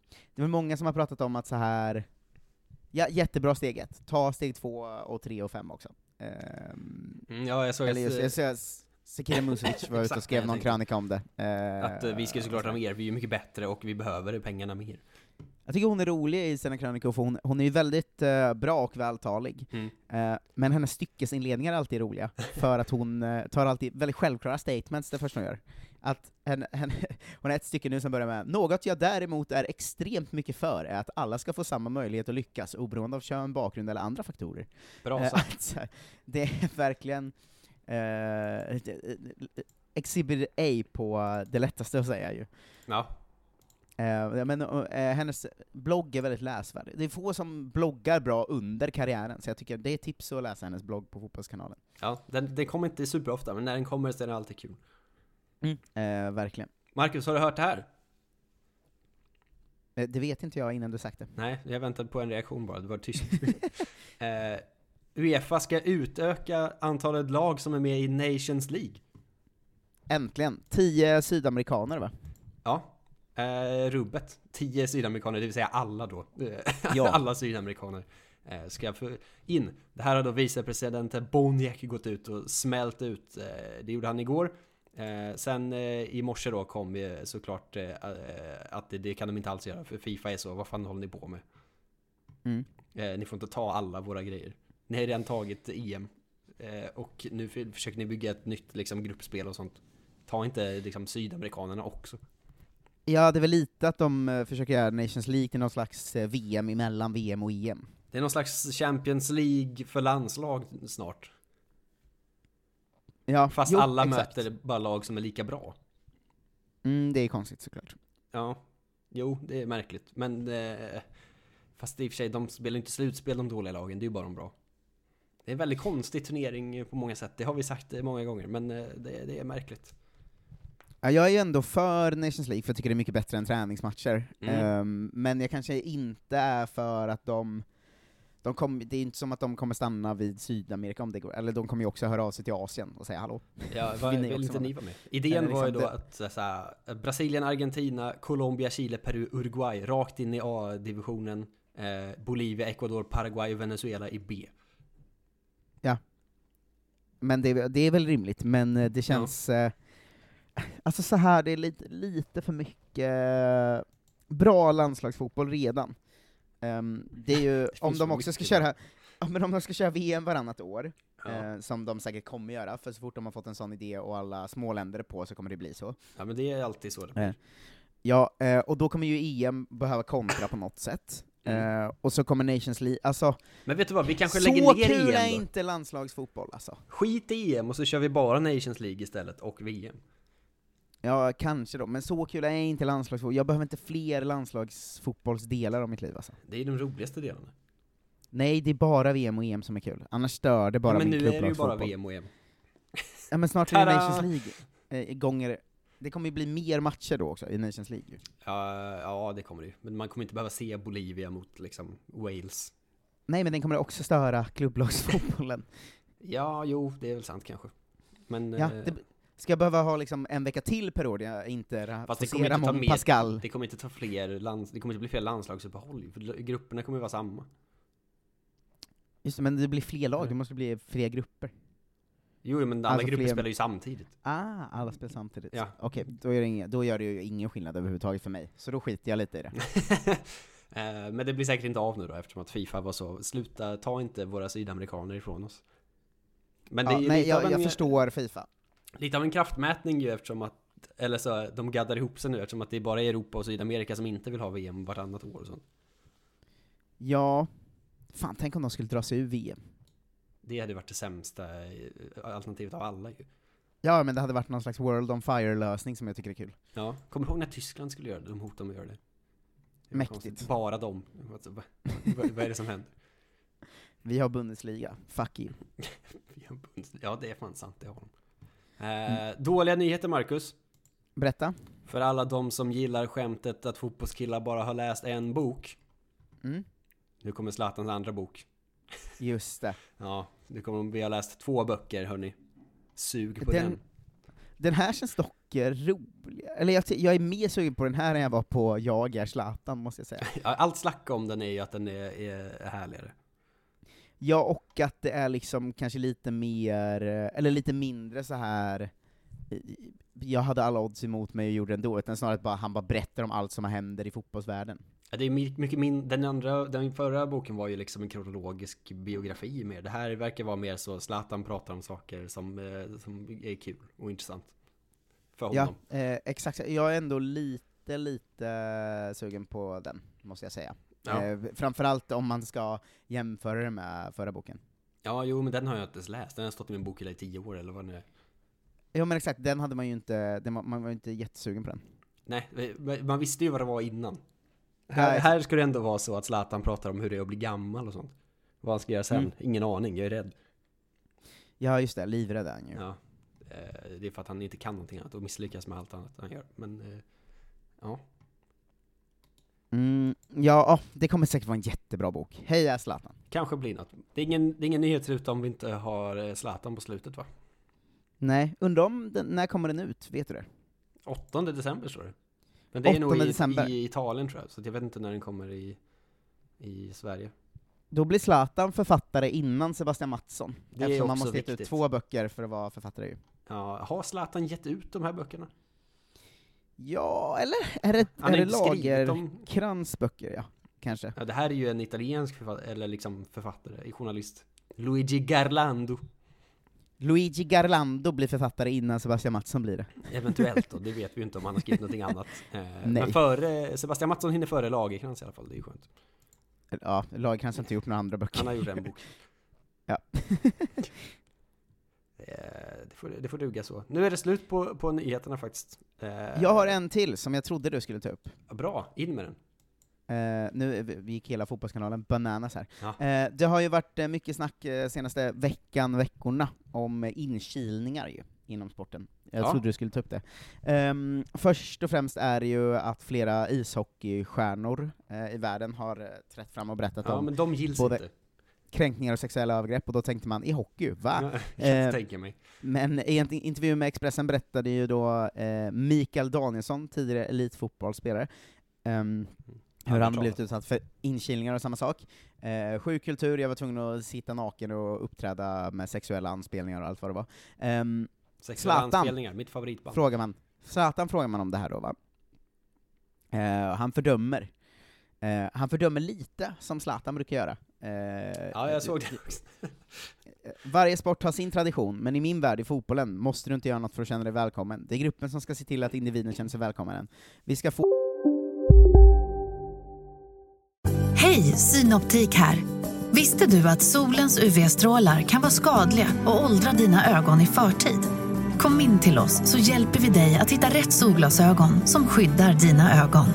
det är väl många som har pratat om att så här ja, jättebra steg ett, ta steg två och tre och fem också. Ehm, Mm, ja, jag såg eller just, jag att Sekira Musovic [LAUGHS] var ute och skrev någon krönika om det. Eh, att eh, vi ska såklart ha mer. Vi är mycket bättre och vi behöver pengarna mer. Jag tycker hon är rolig i sina krönikor, för hon, hon är ju väldigt eh, bra och vältalig. Mm. Eh, men hennes styckesinledningar är alltid roliga, för att hon eh, tar alltid väldigt självklara statements det första hon gör. Att henne, henne, hon har ett stycke nu som börjar med ”Något jag däremot är extremt mycket för är att alla ska få samma möjlighet att lyckas, oberoende av kön, bakgrund eller andra faktorer”. Bra Eh, sagt. att, så här, det är verkligen eh, Exhibit A på det lättaste att säga ju. Ja. Eh, men eh, hennes blogg är väldigt läsvärd. Det är få som bloggar bra under karriären, så jag tycker det är tips att läsa hennes blogg på Fotbollskanalen. Ja, den, den kommer inte superofta, men när den kommer så är den alltid kul. Eh, verkligen. Marcus, har du hört det här? Eh, det vet inte jag innan du sagt det. Nej, jag väntade på en reaktion bara, det var tyst. [LAUGHS] eh, Uefa ska utöka antalet lag som är med i Nations League. Äntligen! Tio sydamerikaner va? Ja. Eh, rubbet. 10 sydamerikaner, det vill säga alla då. Eh, [LAUGHS] Ja. alla sydamerikaner eh, ska få in. Det här har då vicepresident Boniek gått ut och smält ut. Eh, det gjorde han igår. Eh, sen eh, i morse då kom eh, såklart eh, att det, det kan de inte alls göra, för Fifa är så, vad fan håller ni på med? Mm. Ni får inte ta alla våra grejer. Ni har redan tagit EM. Och nu för, försöker ni bygga ett nytt liksom, gruppspel och sånt. Ta inte liksom, sydamerikanerna också. Ja, det är väl lite att de eh, försöker göra Nations League till någon slags eh, VM emellan VM och EM. Det är någon slags Champions League för landslag snart. Ja, Fast jo, alla exakt. möter bara lag som är lika bra. Mm, det är konstigt såklart. Ja, jo, det är märkligt. Men... Eh, fast i och för sig, de spelar inte slutspel de dåliga lagen, det är ju bara de bra. Det är en väldigt konstig turnering på många sätt, det har vi sagt eh, många gånger, men det, det är märkligt. Ja, jag är ju ändå för Nations League, för jag tycker det är mycket bättre än träningsmatcher. Mm. Ehm, men jag kanske inte är för att de, de kom, det är inte som att de kommer stanna vid Sydamerika om det går, eller de kommer ju också höra av sig till Asien och säga hallå. Ja, [LAUGHS] vad, Vill inte ni vara med? Idén Eller var ju liksom då det- att så, så här, Brasilien, Argentina, Colombia, Chile, Peru, Uruguay rakt in i A-divisionen. Eh, Bolivia, Ecuador, Paraguay och Venezuela i B. Men det, är- det är väl rimligt, men eh, det känns... Eh, alltså så här, det är lite, lite för mycket eh, bra landslagsfotboll redan. Ehm, det är ju, [LAUGHS] om finns de också ska köra, [LAUGHS] ja, men om de ska köra VM varannat år, Ja. eh, som de säkert kommer göra, för så fort de har fått en sån idé och alla småländer är på så kommer det bli så. Ja men det är alltid så det blir. Eh, Ja, eh, och då kommer ju EM behöva kontra på något sätt. Eh, och så kommer Nations League, alltså Men vet du vad, vi kanske så lägger ner kul är EM då. inte landslagsfotboll alltså. Skit i EM och så kör vi bara Nations League istället, och VM. Ja, kanske då, men så kul är inte landslagsfotboll. Jag behöver inte fler landslagsfotbollsdelar av mitt liv alltså. Det är de roligaste delarna. Nej, det är bara VM och EM som är kul. Annars stör det bara ja, men min nu är det ju bara. VM och EM. Ja men snart är det! Nations League, eh, gånger... Det kommer ju bli mer matcher då också i Nations League ju. Ja, ja, det kommer det ju. Men man kommer inte behöva se Bolivia mot liksom Wales. Nej men den kommer också störa klubblagsfotbollen. Ja, jo, det är väl sant kanske. Men... ja, eh, det, ska jag behöva ha liksom en vecka till per år där jag inte Fast det kommer inte ta Pascal? Det kommer inte ta fler lands, det kommer inte bli fler landslagsuppehåll, för grupperna kommer vara samma. Just det, men det blir fler lag, det måste bli fler grupper. Jo, men alla Alltså grupper fler- spelar ju samtidigt. Ah, alla spelar samtidigt. Ja. Okej, då, är det inga, då gör det ju ingen skillnad överhuvudtaget för mig, så då skiter jag lite i det. [LAUGHS] Eh, Men det blir säkert inte av nu då eftersom att Fifa var så, sluta, ta inte våra sydamerikaner ifrån oss. Men det ja, är ju nej, jag, jag en, förstår Fifa. Lite av en kraftmätning ju eftersom att, eller så, de gaddar ihop sig nu eftersom att det är bara Europa och Sydamerika som inte vill ha VM vartannat år och sånt. Ja, fan tänk om de skulle dra sig ur VM. Det hade varit det sämsta eh, alternativet av alla ju. Ja, men det hade varit någon slags World on Fire-lösning som jag tycker är kul. Ja, kommer du ihåg när Tyskland skulle göra det? De hotade med att göra det. Mäktigt. konstigt. Bara de. Alltså, vad, är det som händer? [LAUGHS] Vi har Bundesliga, fuck you. [LAUGHS] Ja, det är fan sant, det har de. Eh, Dåliga nyheter, Marcus. Berätta. För alla de som gillar skämtet att fotbollskillar bara har läst en bok. Mm. Nu kommer Zlatans andra bok. Just det. [LAUGHS] Ja, nu kommer vi ha läst två böcker, hörni. Sug på Den- den. Den här känns dock eh, rolig. Eller jag, jag är mer sugen på den här än jag var på Jag är Zlatan, måste jag säga. [LAUGHS] Allt snack om den är ju att den är, är härligare. Ja, och att det är liksom kanske lite mer, eh, eller lite mindre så här. jag hade alla odds emot mig och gjorde det ändå, utan snarare bara, han bara berättar om allt som händer i fotbollsvärlden. Ja, det är my- mycket min, den andra, den förra boken var ju liksom en kronologisk biografi mer. Det här verkar vara mer så, Zlatan pratar om saker som, eh, som är kul och intressant. För Ja, honom. eh, exakt. Jag är ändå lite, lite sugen på den, måste jag säga. Ja. Eh, framförallt om man ska jämföra det med förra boken. Ja, jo men den har jag inte ens läst. Den har stått i min bokhylla i tio år eller vad det nu är. Ja men exakt, den hade man ju inte, den, man var ju inte jättesugen på den. Nej, man visste ju vad det var innan. Här, här ska det ändå vara så att Zlatan pratar om hur det är att bli gammal och sånt. Vad han ska göra sen, Mm. ingen aning, jag är rädd. Ja just det, livrädd är han ju. Ja. Eh, Det är för att han inte kan någonting annat och misslyckas med allt annat han gör. Men, eh, ja. Mm, ja, ja, det kommer säkert vara en jättebra bok. Heja Zlatan! Kanske blir något. Det är ingen, det är ingen nyhetsruta om vi inte har eh, Zlatan på slutet va? Nej, undrar om den, när kommer den ut? Vet du det? 8 december står det. Men det är nog 8 i, december. i Italien tror jag, så jag vet inte när den kommer i, i Sverige. Då blir Zlatan författare innan Sebastian Mattsson. Det är eftersom man måste ge ut viktigt. två böcker för att vara författare ju. Ja, har Zlatan gett ut de här böckerna? Ja, eller är det, Han är det. Lagerkrans böcker? Ja, kanske. Ja, det här är ju en italiensk författare, eller liksom författare, journalist. Luigi Garlando. Luigi Garlando blir författare innan Sebastian Mattsson blir det. Eventuellt då, det vet vi ju inte om han har skrivit någonting annat. [LAUGHS] Eh, Men före, Sebastian Mattsson hinner före Lagerkrans i alla fall, det är ju skönt. Ja, Lagerkrans har inte gjort några andra böcker. Han har gjort en bok. ja. [LAUGHS] Eh, Det får, det får duga så. Nu är det slut på, på nyheterna faktiskt. Eh, Jag har en till som jag trodde du skulle ta upp. Bra, in med den. Eh, nu vi gick hela fotbollskanalen bananas här. Ja. Eh, det har ju varit mycket snack senaste veckan, veckorna, om inkilningar ju, inom sporten. Jag Ja. trodde du skulle ta upp det. Ehm, först och främst är det ju att flera ishockeystjärnor i världen har trätt fram och berättat Ja, om men de gills både inte. Kränkningar och sexuella övergrepp, och då tänkte man i hockey, va? Ja, [LAUGHS] jag Eh, tänka mig. Men i en intervju med Expressen berättade ju då eh, Mikael Danielsson, tidigare elitfotbollsspelare, ehm, hur han blivit utsatt för inkilningar och samma sak. Eh, sjuk kultur, jag var tvungen att sitta naken och uppträda med sexuella anspelningar och allt vad det var. Um, Sexuella Zlatan, anspelningar, mitt favoritband. frågar man. Zlatan frågar man om det här då, va? Eh, han fördömer. Eh, han fördömer lite, som Zlatan brukar göra. Eh, Ja, jag såg det också. [LAUGHS] Varje sport har sin tradition, men i min värld, i fotbollen, måste du inte göra något för att känna dig välkommen. Det är gruppen som ska se till att individen känner sig välkommen. Vi ska få... Hej, Synoptik här. Visste du att solens UV-strålar kan vara skadliga och åldra dina ögon i förtid? Kom in till oss så hjälper vi dig att hitta rätt solglasögon som skyddar dina ögon.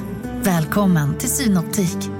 Välkommen till Synoptik.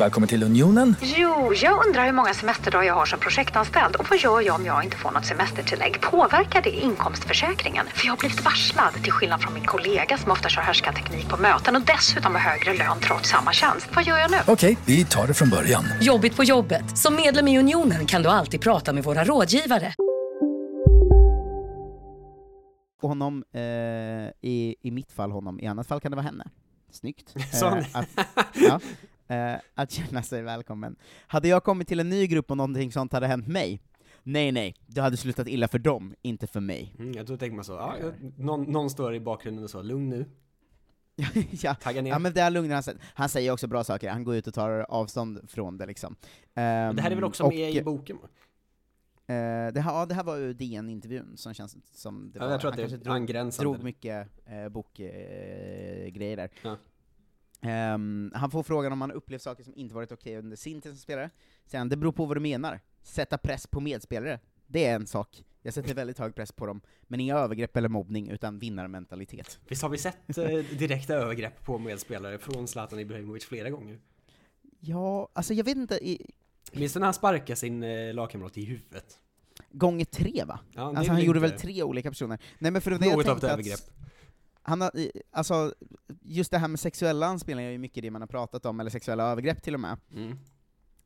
Välkommen till Unionen. Jo, jag undrar hur många semesterdagar jag har som projektanställd och vad gör jag om jag inte får något semestertillägg? Påverkar det inkomstförsäkringen? För jag har blivit varslad, till skillnad från min kollega som ofta kör teknik på möten och dessutom har högre lön trots samma tjänst. Vad gör jag nu? Okej, vi tar det från början. Jobbigt på jobbet. Som medlem i Unionen kan du alltid prata med våra rådgivare. Honom, eh, i, i mitt fall honom, i annat fall kan det vara henne. Snyggt. Eh, att, [LAUGHS] ja, eh, att känna sig välkommen. Hade jag kommit till en ny grupp och någonting sånt hade hänt mig, nej nej, det hade slutat illa för dem, inte för mig. Mm, jag tror tänker man så, ja, någon, någon står i bakgrunden och så, lugn nu. [LAUGHS] ja, Tagga ner. ja, men det är lugnar han sig. Han säger också bra saker, han går ut och tar avstånd från det liksom. det här är väl också och, med i boken? Eh, det, här, ja, det här var ju DN-intervjun som känns som det Ja, var. jag tror att Han det drog, drog mycket eh, bokgrejer grejer där. Ja. Ehm, han får frågan om han upplevt saker som inte varit okej under sin tid som spelare. Säger han, det beror på vad du menar. Sätta press på medspelare, det är en sak. Jag sätter [LAUGHS] väldigt hög press på dem, men inga övergrepp eller mobbning, utan vinnarmentalitet. Visst har vi sett eh, direkta övergrepp på medspelare från Zlatan Ibrahimovic flera gånger? Ja, alltså jag vet inte, i, Minns du när han sparkade sin eh, lagkamrat i huvudet? gånger tre va? Ja, alltså han gjorde inte- väl tre olika personer? Nej men för det det jag Något av ett tänkte att- övergrepp. Han har, alltså, just det här med sexuella anspelningar är ju mycket det man har pratat om, eller sexuella övergrepp till och med. Mm.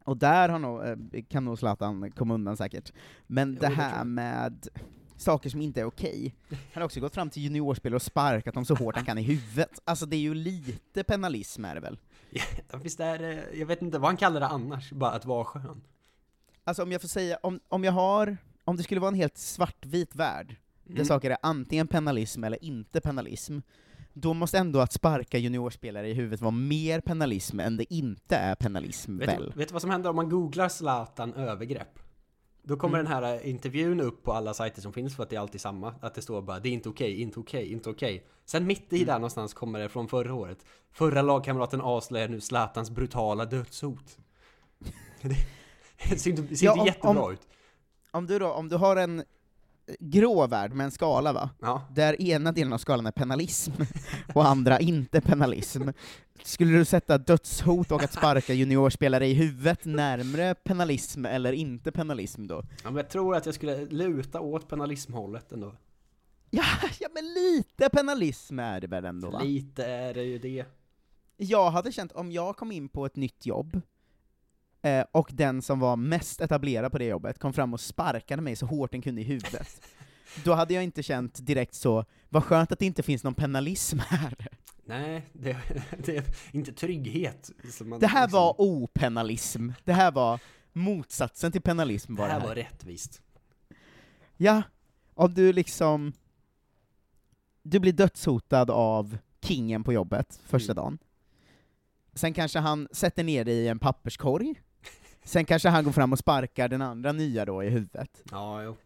Och där har nog, eh, kan nog Zlatan komma undan säkert. Men Jo, det det här jag. med saker som inte är okej, han har också gått fram till juniorspelare och sparkat dem så hårt han kan i huvudet. Alltså det är ju lite penalism är det väl? Ja, visst är det, jag vet inte vad han kallar det annars, bara att vara skön. Alltså om jag får säga, om, om jag har, om det skulle vara en helt svartvit värld, där Mm. saker är antingen penalism eller inte penalism, då måste ändå att sparka juniorspelare i huvudet vara mer penalism än det inte är penalism, Vet, väl? vet du vad som händer om man googlar Zlatan övergrepp? Då kommer Mm. den här eh, intervjun upp på alla sajter som finns för att det är alltid samma. Att det står bara 'Det är inte okej, inte okej, inte okej' Sen mitt Mm. i där någonstans kommer det från förra året. Förra lagkamraten avslöjar nu Zlatans brutala dödshot. [LAUGHS] det ser inte, ser Ja, inte om- jättebra om- ut. Om du då, om du har en grå värld med en skala va? Ja. Där ena delen av skalan är penalism, [LAUGHS] och andra inte penalism. Skulle du sätta dödshot och att sparka juniorspelare i huvudet närmre penalism eller inte penalism då? ja men jag tror att jag skulle luta åt penalismhållet ändå. Ja, ja men lite penalism är det väl ändå va? Lite är det ju det. Jag hade känt, om jag kom in på ett nytt jobb, eh, och den som var mest etablerad på det jobbet kom fram och sparkade mig så hårt den kunde i huvudet, [LAUGHS] då hade jag inte känt direkt så, vad skönt att det inte finns någon penalism här. Nej, det, [LAUGHS] det är inte trygghet. Som man Det här liksom- var openalism, det här var motsatsen till penalism Det var det här här. var rättvist. Ja, om du liksom, du blir dödshotad av kingen på jobbet första Mm. dagen, sen kanske han sätter ner dig i en papperskorg, sen kanske han går fram och sparkar den andra nya då i huvudet. Ja, jo.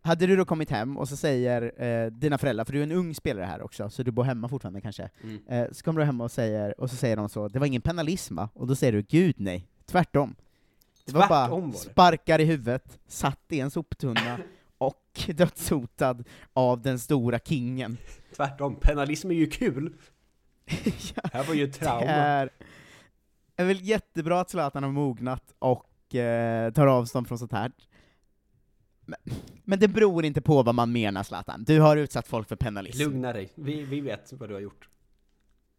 Hade du då kommit hem och så säger eh, dina föräldrar, för du är en ung spelare här också, så du bor hemma fortfarande kanske, Mm. eh, så kommer du hem och säger, och så säger de så, det var ingen penalism va? Och då säger du, gud nej, tvärtom. Det var bara Tvärtom var det. sparkar i huvudet, satt i en soptunna, [LAUGHS] och dödshotad av den stora kingen. Tvärtom, penalism är ju kul. [LAUGHS] Det här var ju ett trauma. Är, väl jättebra att Zlatan har mognat och eh, tar avstånd från sånt här. Men, men det beror inte på vad man menar Zlatan. Du har utsatt folk för penalism. Lugna dig, vi, vi vet vad du har gjort.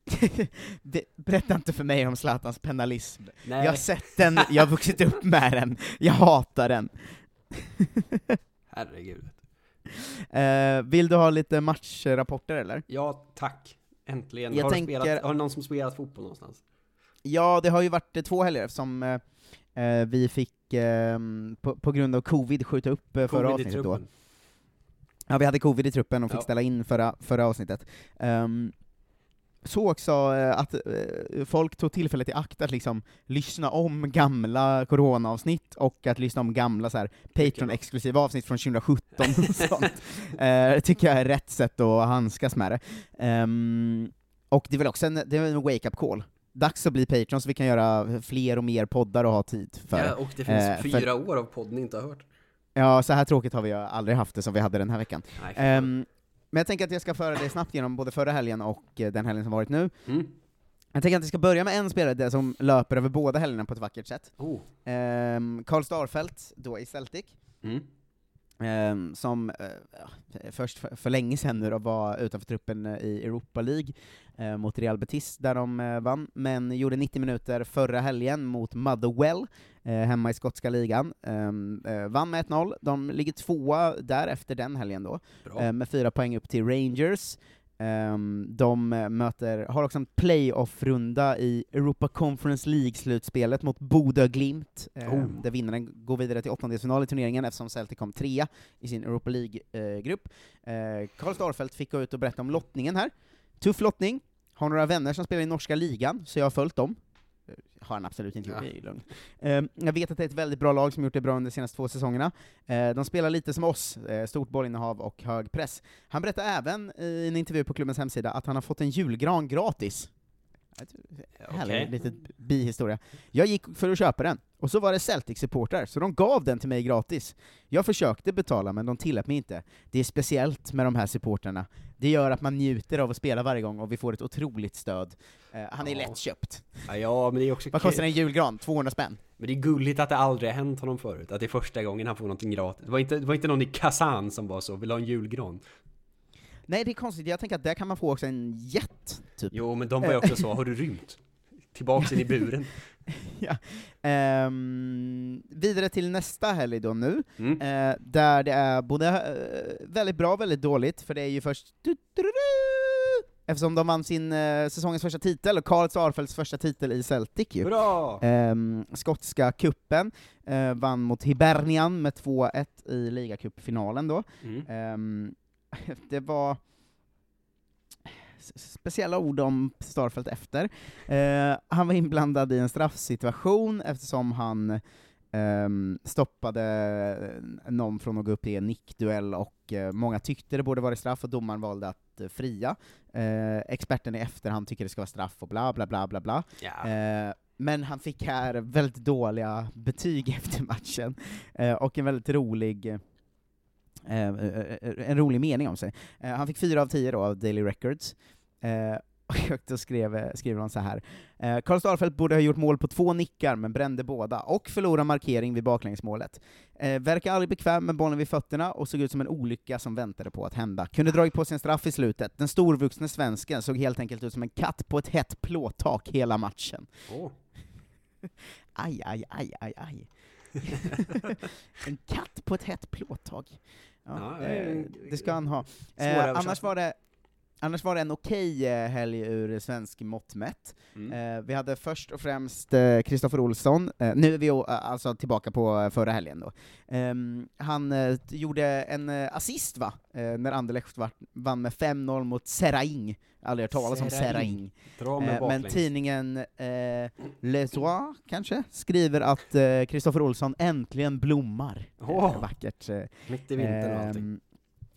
[LAUGHS] det, berätta inte för mig om Zlatans penalism. Nej. Jag har sett den, jag har vuxit upp med den, jag hatar den. [LAUGHS] Herregud. Eh, vill du ha lite matchrapporter eller? Ja, tack. Äntligen. Jag har, tänker- spelat, har någon som spelat fotboll någonstans? Ja, det har ju varit eh, två helger som eh, eh, vi fick eh, på, på grund av covid skjuta upp eh, förra avsnittet då. Ja, vi hade covid i truppen och fick Ja. ställa in förra, förra avsnittet. Ehm, så också eh, att folk tog tillfället i akt att liksom lyssna om gamla corona-avsnitt och att lyssna om gamla så Patreon-exklusiva avsnitt från 2017 och [LAUGHS] sånt. Det tycker jag är rätt sätt att handskas med det. Ehm, och det är väl också en, det är en wake-up call. Dags att bli Patreon så vi kan göra fler och mer poddar och ha tid för. Ja, och det finns Eh, för- fyra år av podd ni inte har hört. Ja, så här tråkigt har vi aldrig haft det som vi hade den här veckan. Nej, för Ehm, men jag tänker att jag ska föra dig snabbt genom både förra helgen och eh, den helgen som varit nu. Mm. Jag tänker att vi ska börja med en spelare som löper över båda helgerna på ett vackert sätt. Oh. Ehm, Karl Starfelt, då i Celtic. Mm. Ehm, som ja, först för, för länge sedan nu då var utanför truppen eh, i Europa League eh, mot Real Betis, där de eh, vann, men gjorde 90 minuter förra helgen mot Motherwell, hemma i skotska ligan. Eh, vann med 1-0, de ligger tvåa där efter den helgen då, med fyra poäng upp till Rangers. Ehm, de eh, möter, har också en playoff-runda i Europa Conference League-slutspelet mot Bodø Glimt, eh, Oh. där vinnaren går vidare till åttondelsfinal i turneringen eftersom Celtic kom trea i sin Europa League-grupp. Eh, Karl Starfelt fick gå ut och berätta om lottningen här. Tuff lottning, har några vänner som spelar i norska ligan, så jag har följt dem. Eh, Har han absolut inte gjort, Ja. det är ju lugnt. Eh, jag vet att det är ett väldigt bra lag som gjort det bra under de senaste två säsongerna. Eh, de spelar lite som oss, eh, stort bollinnehav och hög press. Han berättar även i en intervju på klubbens hemsida att han har fått en julgran gratis. Härlig Okej. liten bihistoria. Jag gick för att köpa den, och så var det Celtic-supportrar, så de gav den till mig gratis. Jag försökte betala, men de tillät mig inte. Det är speciellt med de här supportrarna. Det gör att man njuter av att spela varje gång, och vi får ett otroligt stöd. Eh, han är Ja. lättköpt. Ja, ja, men det är också Vad kostar en julgran? 200 spänn? Men det är gulligt att det aldrig har hänt honom förut, att det är första gången han får någonting gratis. Det var inte, det var inte någon i Kazan som var så, vill ha en julgran. Nej, det är konstigt. Jag tänker att där kan man få också en jet, typ. Jo, men de var ju också så, har du rymt? Tillbaks in i buren. [LAUGHS] ja. Ehm, vidare till nästa helg då nu, Mm. eh, där det är både eh, väldigt bra och väldigt dåligt, för det är ju först Eftersom de vann sin eh, säsongens första titel, och Karl Starfelts första titel i Celtic ju. Bra! Ehm, skotska kuppen eh, vann mot Hibernian med 2-1 i ligacupfinalen då. Mm. Ehm, [LAUGHS] det var speciella ord om Starfelt efter. Eh, han var inblandad i en straffsituation eftersom han ehm, stoppade någon från att gå upp i en nickduell och eh, många tyckte det borde vara straff och domaren valde att eh, fria. Eh, experten i efterhand tycker det ska vara straff och bla bla bla bla bla. Eh, men han fick här väldigt dåliga betyg [LAUGHS] efter matchen, eh, och en väldigt rolig eh, eh, en rolig mening om sig. Eh, han fick fyra av tio då av Daily Records, eh, [LAUGHS] och då skrev, skrev han så här. Eh, Karl Starfelt borde ha gjort mål på två nickar, men brände båda, och förlorade markering vid baklängsmålet. Eh, verkar aldrig bekväm med bollen vid fötterna, och såg ut som en olycka som väntade på att hända. Kunde dragit på sig en straff i slutet. Den storvuxne svensken såg helt enkelt ut som en katt på ett hett plåttak hela matchen. Åh. Aj, aj, aj, aj, aj. [LAUGHS] en katt på ett hett plåttak. Ja, Ja, eh, eh, det ska han ha. Eh, annars var det Annars var det en okej eh, helg ur svensk mått mätt. Mm. Eh, vi hade först och främst Kristoffer Olsson, eh, nu är vi alltså tillbaka på förra helgen då. Ehm, han gjorde en assist va, när Anderlecht var- vann med 5-0 mot Seraing. Aldrig hört talas om Seraing. Eh, men tidningen eh, Le Soir, kanske, skriver att Kristoffer Olsson äntligen blommar. Eh, vackert. Mitt i vintern och allting.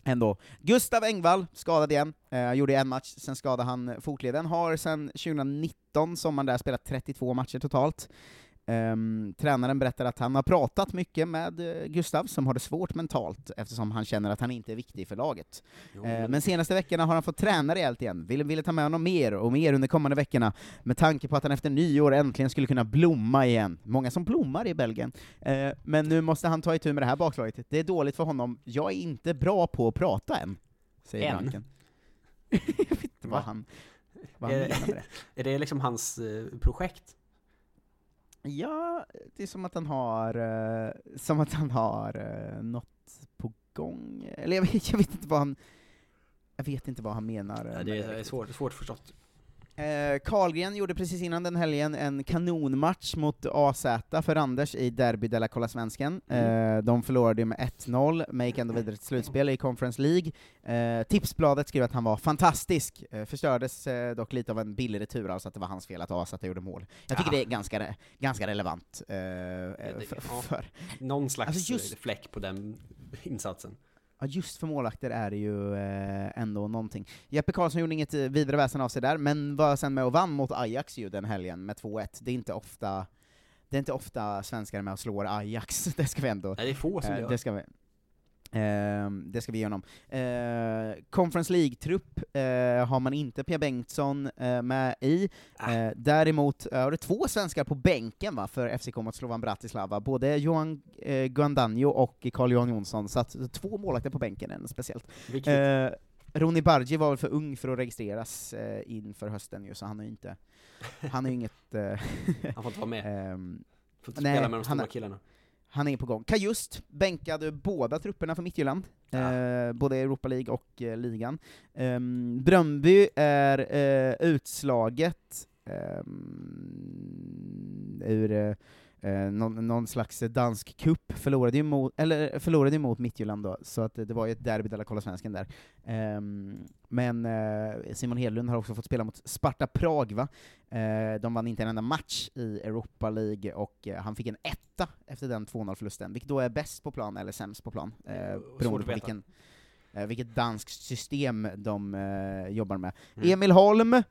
Ändå. Gustav Engvall, skadad igen, eh, gjorde en match, sen skadade han fotleden, har sen 2019, sommaren där, spelat 32 matcher totalt. Ehm, tränaren berättar att han har pratat mycket med eh, Gustav, som har det svårt mentalt, eftersom han känner att han inte är viktig för laget. Jo, Eh, men- men senaste veckorna har han fått träna rejält igen, ville, ville ta med honom mer och mer under kommande veckorna, med tanke på att han efter nyår äntligen skulle kunna blomma igen. Många som blommar i Belgien. Eh, men nu måste han ta itu med det här bakslaget. Det är dåligt för honom, jag är inte bra på att prata än, säger Än? Branken. [LAUGHS] jag vet inte vad Va? han, vad han Är, menar med det. [LAUGHS] är det liksom hans eh, projekt? Ja, det är som att han har, eh, som att han har eh, något på gång, eller jag vet, jag vet inte vad han, jag vet inte vad han menar. med det är, riktigt. svårt, svårt förstått. Eh, Karlgren gjorde precis innan den helgen en kanonmatch mot AZ för Anders i Derby de la Kollasvensken. Mm. Eh, de förlorade med 1-0, men gick ändå vidare till slutspel i Conference League. Eh, Tipsbladet skrev att han var fantastisk, förstördes dock lite av en billig retur, alltså att det var hans fel att AZ gjorde mål. Jag tycker Ja. det är ganska, ganska relevant. För, för, Någon slags Alltså just- fläck på den insatsen. Ja, just för målvakter är det ju eh, ändå någonting. Jeppe Karlsson gjorde inget eh, vidare väsen av sig där, men var sen med och vann mot Ajax ju den helgen med 2-1. Det är inte ofta det är inte ofta svenskar är med och slår Ajax, [LAUGHS] det ska vi ändå... Nej, det är få som eh, gör. det ska vi, ehm, det ska vi ge honom. Eh, Conference League-trupp eh, har man inte Pia Bengtsson eh, med i. Eh, däremot eh, har det två svenskar på bänken va, för FCK mot Slovan Bratislava, både Johan eh, Guandanjo och Carl-Johan Jonsson, så att två målvakter på bänken är speciellt. Eh, Roni Bargi var väl för ung för att registreras eh, inför hösten ju, så han har ju inte, han har inget... Eh, Han får inte vara med. [LAUGHS] ehm, Får inte nej, spela med de stora är- killarna. Han är på gång. Kajust bänkade båda trupperna för Midtjylland, eh, både Europa League och eh, ligan. Um, Bröndby är eh, utslaget ehm, ur eh, eh, någon, någon slags dansk kupp förlorade ju mot, eller förlorade mot Midtjylland då, så att det, var ju ett derby där kolla svensken där. Ehm, men eh, Simon Hedlund har också fått spela mot Sparta Prag va? Eh, de vann inte en enda match i Europa League, och eh, han fick en etta efter den 2-0-förlusten, vilket då är bäst på plan eller sämst på plan, eh, beroende på vilken, eh, vilket danskt system de eh, jobbar med. Mm. Emil Holm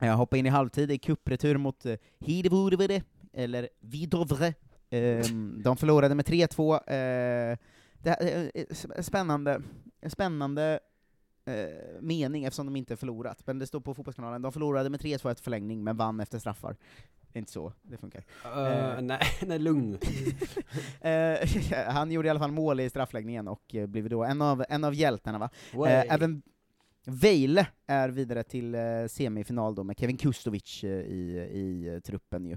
eh, hoppade in i halvtid i kuppretur mot eh, Hidevurvede, eller Vidovre. Ehm, de förlorade med 3-2. Eh, det här, eh, eh, spännande, spännande mening eftersom de inte förlorat, men det står på Fotbollskanalen, de förlorade med 3-2 efter förlängning, men vann efter straffar. Det är inte så det funkar. Eh, nej, nej, lugn. [LAUGHS] Eh, han gjorde i alla fall mål i straffläggningen och blev då en av, en av hjältarna va. Även Vejle är vidare till semifinal då med Kevin Kustovic i, i truppen ju.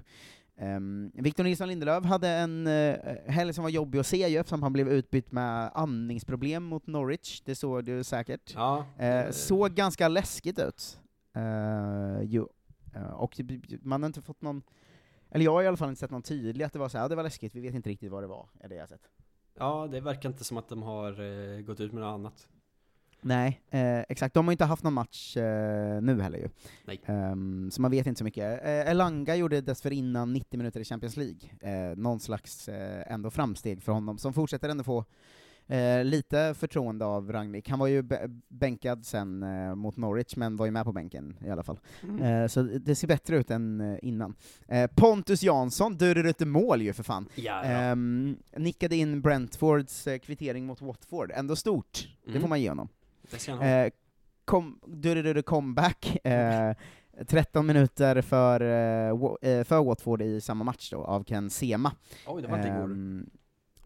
Um, Victor Nilsson Lindelöf hade en uh, helg som var jobbig att se ju, eftersom han blev utbytt med andningsproblem mot Norwich, det såg du säkert. Ja, det- såg ganska läskigt ut. Eh, jo. Eh, och det- man har inte fått någon, eller jag har i alla fall inte sett någon tydlig att det var så här, det var läskigt, vi vet inte riktigt vad det var, är det jag sett. Ja, det verkar inte som att de har gått ut med något annat. Nej, eh, exakt. De har ju inte haft någon match eh, nu heller ju. Nej. Ehm, så man vet inte så mycket. Eh, Elanga gjorde dessförinnan 90 minuter i Champions League. Eh, någon slags eh, ändå framsteg för honom, som fortsätter ändå få eh, lite förtroende av Rangnick. Han var ju bänkad sen eh, mot Norwich, men var ju med på bänken i alla fall. Mm. Eh, så det ser bättre ut än eh, innan. Eh, Pontus Jansson dörrade ut mål ju för fan. Ja, ja. Ehm, nickade in Brentfords eh, kvittering mot Watford. Ändå stort, det Mm. får man ge honom. Det ska han ha. Eh, kom, Durrurru comeback, eh, 13 minuter för, eh, eh, för Watford i samma match då, av Ken Sema. Oj, det var inte igår.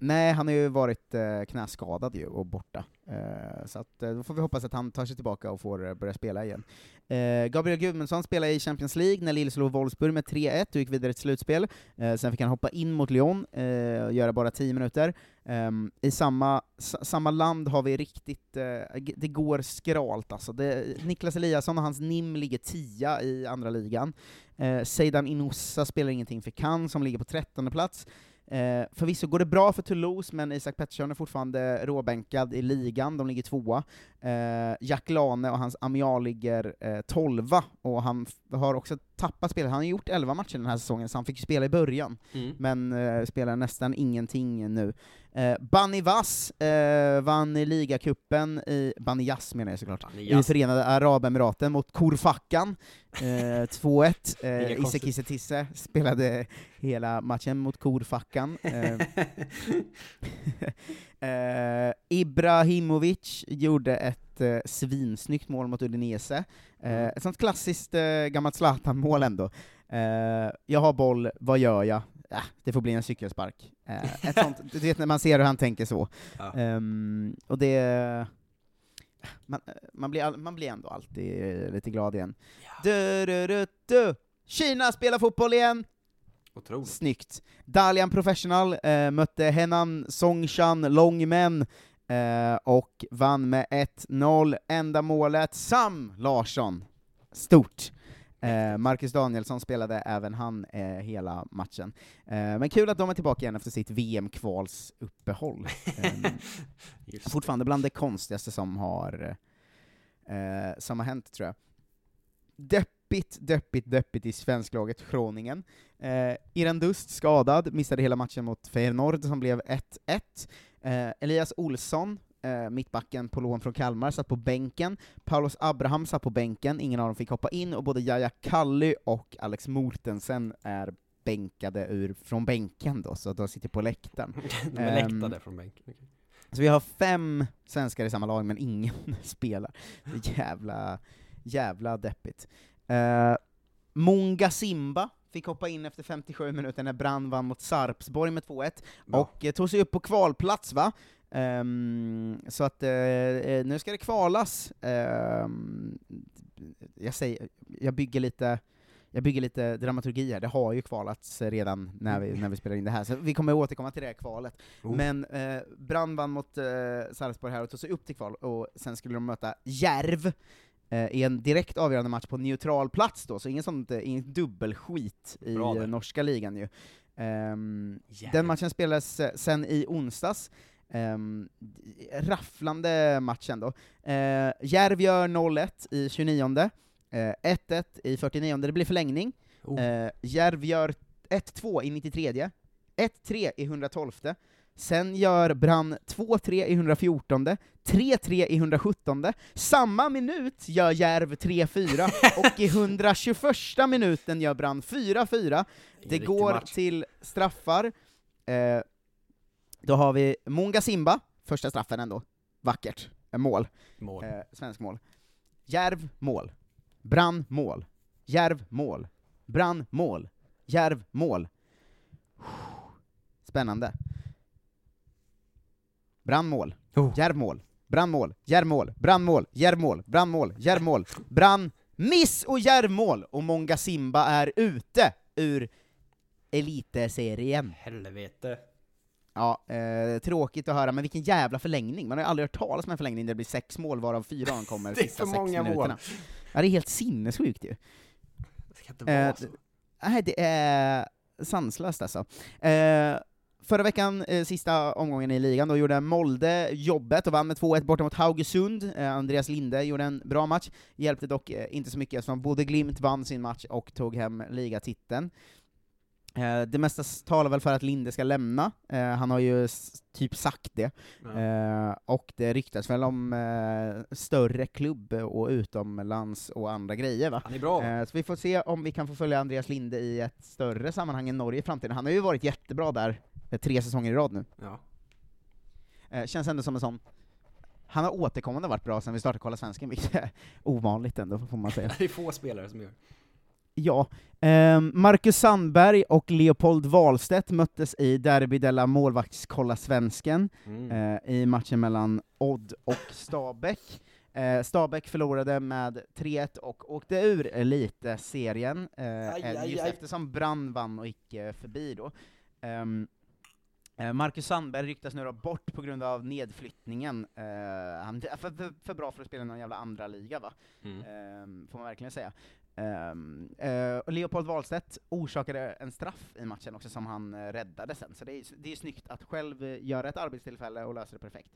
Nej, han har ju varit eh, knäskadad ju, och borta. Eh, så att, eh, då får vi hoppas att han tar sig tillbaka och får eh, börja spela igen. Eh, Gabriel Gudmundsson spelade i Champions League när Lille slog Wolfsburg med 3-1 och gick vidare till slutspel. Eh, sen fick han hoppa in mot Lyon eh, och göra bara 10 minuter. Ehm, I samma, samma land har vi riktigt, eh, det går skralt alltså. Det, Niklas Eliasson och hans NIM ligger 10 i andra ligan. Eh, Seidan Inoussa spelar ingenting för Cannes som ligger på 13 plats. Eh, förvisso går det bra för Toulouse, men Isak Pettersson är fortfarande råbänkad i ligan, de ligger tvåa. Eh, Jack Lane och hans Amial ligger eh, tolva, och han har också tappat spel. Han har gjort 11 matcher den här säsongen, så han fick spela i början, Mm. men eh, spelar nästan ingenting nu. Eh, Bani Vass eh, vann i ligacupen i, Bani Yass menar jag såklart, i. Förenade Arabemiraten mot Korfakan, eh, [LAUGHS] 2-1. Inga Eh, Isse. Kisse Tisse spelade hela matchen mot Korfakan. Eh, [LAUGHS] eh, Ibrahimovic gjorde ett eh, svinsnyggt mål mot Udinese. Eh, ett sånt klassiskt eh, gammalt Zlatan-mål ändå. Eh, jag har boll, vad gör jag? Äh, det får bli en cykelspark. Eh, ett sånt, du vet när man ser hur han tänker så. Ja. Ehm, och det... Man, man, blir, man blir ändå alltid eh, lite glad igen. Du, du, du, du. Kina spelar fotboll igen! Otroligt. Snyggt. Dalian Professional eh, mötte Henan Songshan Longmen eh, och vann med 1-0. Enda målet, Sam Larsson. Stort. Eh, Marcus Danielsson spelade även han eh, hela matchen. Eh, men kul att de är tillbaka igen efter sitt VM-kvalsuppehåll. [LAUGHS] Eh, fortfarande bland det konstigaste som har, eh, som har hänt, tror jag. Deppigt, deppigt, deppigt i svensklaget Groningen. Eh, Iran Dust skadad, missade hela matchen mot Feyenoord som blev 1-1. Eh, Elias Olsson, eh, mittbacken på lån från Kalmar, satt på bänken. Paulus Abraham satt på bänken, ingen av dem fick hoppa in, och både Jaja Kally och Alex Mortensen är bänkade ur, från bänken då, så de sitter på läktaren. [LAUGHS] De är läktade från bänken. okej. så vi har fem svenskar i samma lag, men ingen [LAUGHS] spelar. Jävla, jävla deppigt. Uh, Munga Simba fick hoppa in efter 57 minuter när Brann vann mot Sarpsborg med 2-1, och eh, tog sig upp på kvalplats va? Ehm, så att eh, eh, nu ska det kvalas. Ehm, jag, säger, jag bygger lite jag bygger lite dramaturgi här, det har ju kvalats redan när vi, när vi spelar in det här, så vi kommer återkomma till det här kvalet. Oh. Men eh, Brann vann mot eh, Sarpsborg här och tog sig upp till kval, och sen skulle de möta Järv eh, i en direkt avgörande match på neutral plats då, så ingen sånt, eh, ingen dubbelskit i Bra eh, norska ligan ju. Ehm, Järv. den matchen spelades eh, sen i onsdags, Ehm, rafflande matchen då. Uh, Järv gör 0-1 i 29 eh, 1-1 i 49 det blir förlängning. Oh. Eh, Järv gör 1-2 i 93 1-3 i 112 Sen gör Brann 2-3 i 114 3-3 i 117 Samma minut gör Järv 3-4, [LAUGHS] och i 121 minuten gör Brann 4-4. Det går match. till straffar. Eh, då har vi Munga Simba, första straffen ändå. Vackert. Eh, mål. Mål. Eh, svensk mål. Järv, mål. Brann, mål. Järv, mål. Brann, mål. Järv, mål. Spännande. Brann, mål. Oh. Järv, mål. Brann, mål. Järv, mål. Brann, mål. Järv, mål. Brann, mål. Järv, mål. Brann, miss och Järv, mål! Och Monga Simba är ute ur Eliteserien. Helvete. Ja, eh, tråkigt att höra, men vilken jävla förlängning. Man har ju aldrig hört talas om en förlängning där det blir sex mål, varav fyra av dem kommer [LAUGHS] Det är sista sex många mål. minuterna. Ja, det är helt sinnessjukt ju. Det kan inte vara Eh, så. Nej, det är sanslöst alltså. Eh, förra veckan, eh, sista omgången i ligan, då gjorde Molde jobbet och vann med 2-1 borta mot Haugesund. Eh, Andreas Linde gjorde en bra match, hjälpte dock eh, inte så mycket eftersom både Glimt vann sin match och tog hem ligatiteln. Eh, det mesta talar väl för att Linde ska lämna, eh, han har ju typ sagt det. Eh, och det ryktas väl om större klubb och utomlands och andra grejer va? Han är bra. Eh, så vi får se om vi kan få följa Andreas Linde i ett större sammanhang än Norge i framtiden. Han har ju varit jättebra där eh, tre säsonger i rad nu. Ja. Eh, känns ändå som en sån han har återkommande varit bra sen vi startade Kolla Svensken, vilket är [LAUGHS] ovanligt ändå, får man säga. [LAUGHS] Det är få spelare som gör. Ja. Ehm, Marcus Sandberg och Leopold Wahlstedt möttes i Derby della Målvaktskolla Svensken Mm. eh, i matchen mellan Odd och Stabäck. Eh, Stabäck förlorade med 3-1 och åkte ur elitserien, eh, Aj, eh, aj, just aj. eftersom Brann vann och gick eh, förbi då. Eh, Marcus Sandberg ryktas nu då bort på grund av nedflyttningen. Eh, han är för, för, för bra för att spela i någon jävla andra liga va? Mm. Ehm, får man verkligen säga. Ehm, eh, och Leopold Wahlstedt orsakade en straff i matchen också som han eh, räddade sen, så det är, det är snyggt att själv eh, göra ett arbetstillfälle och lösa det perfekt.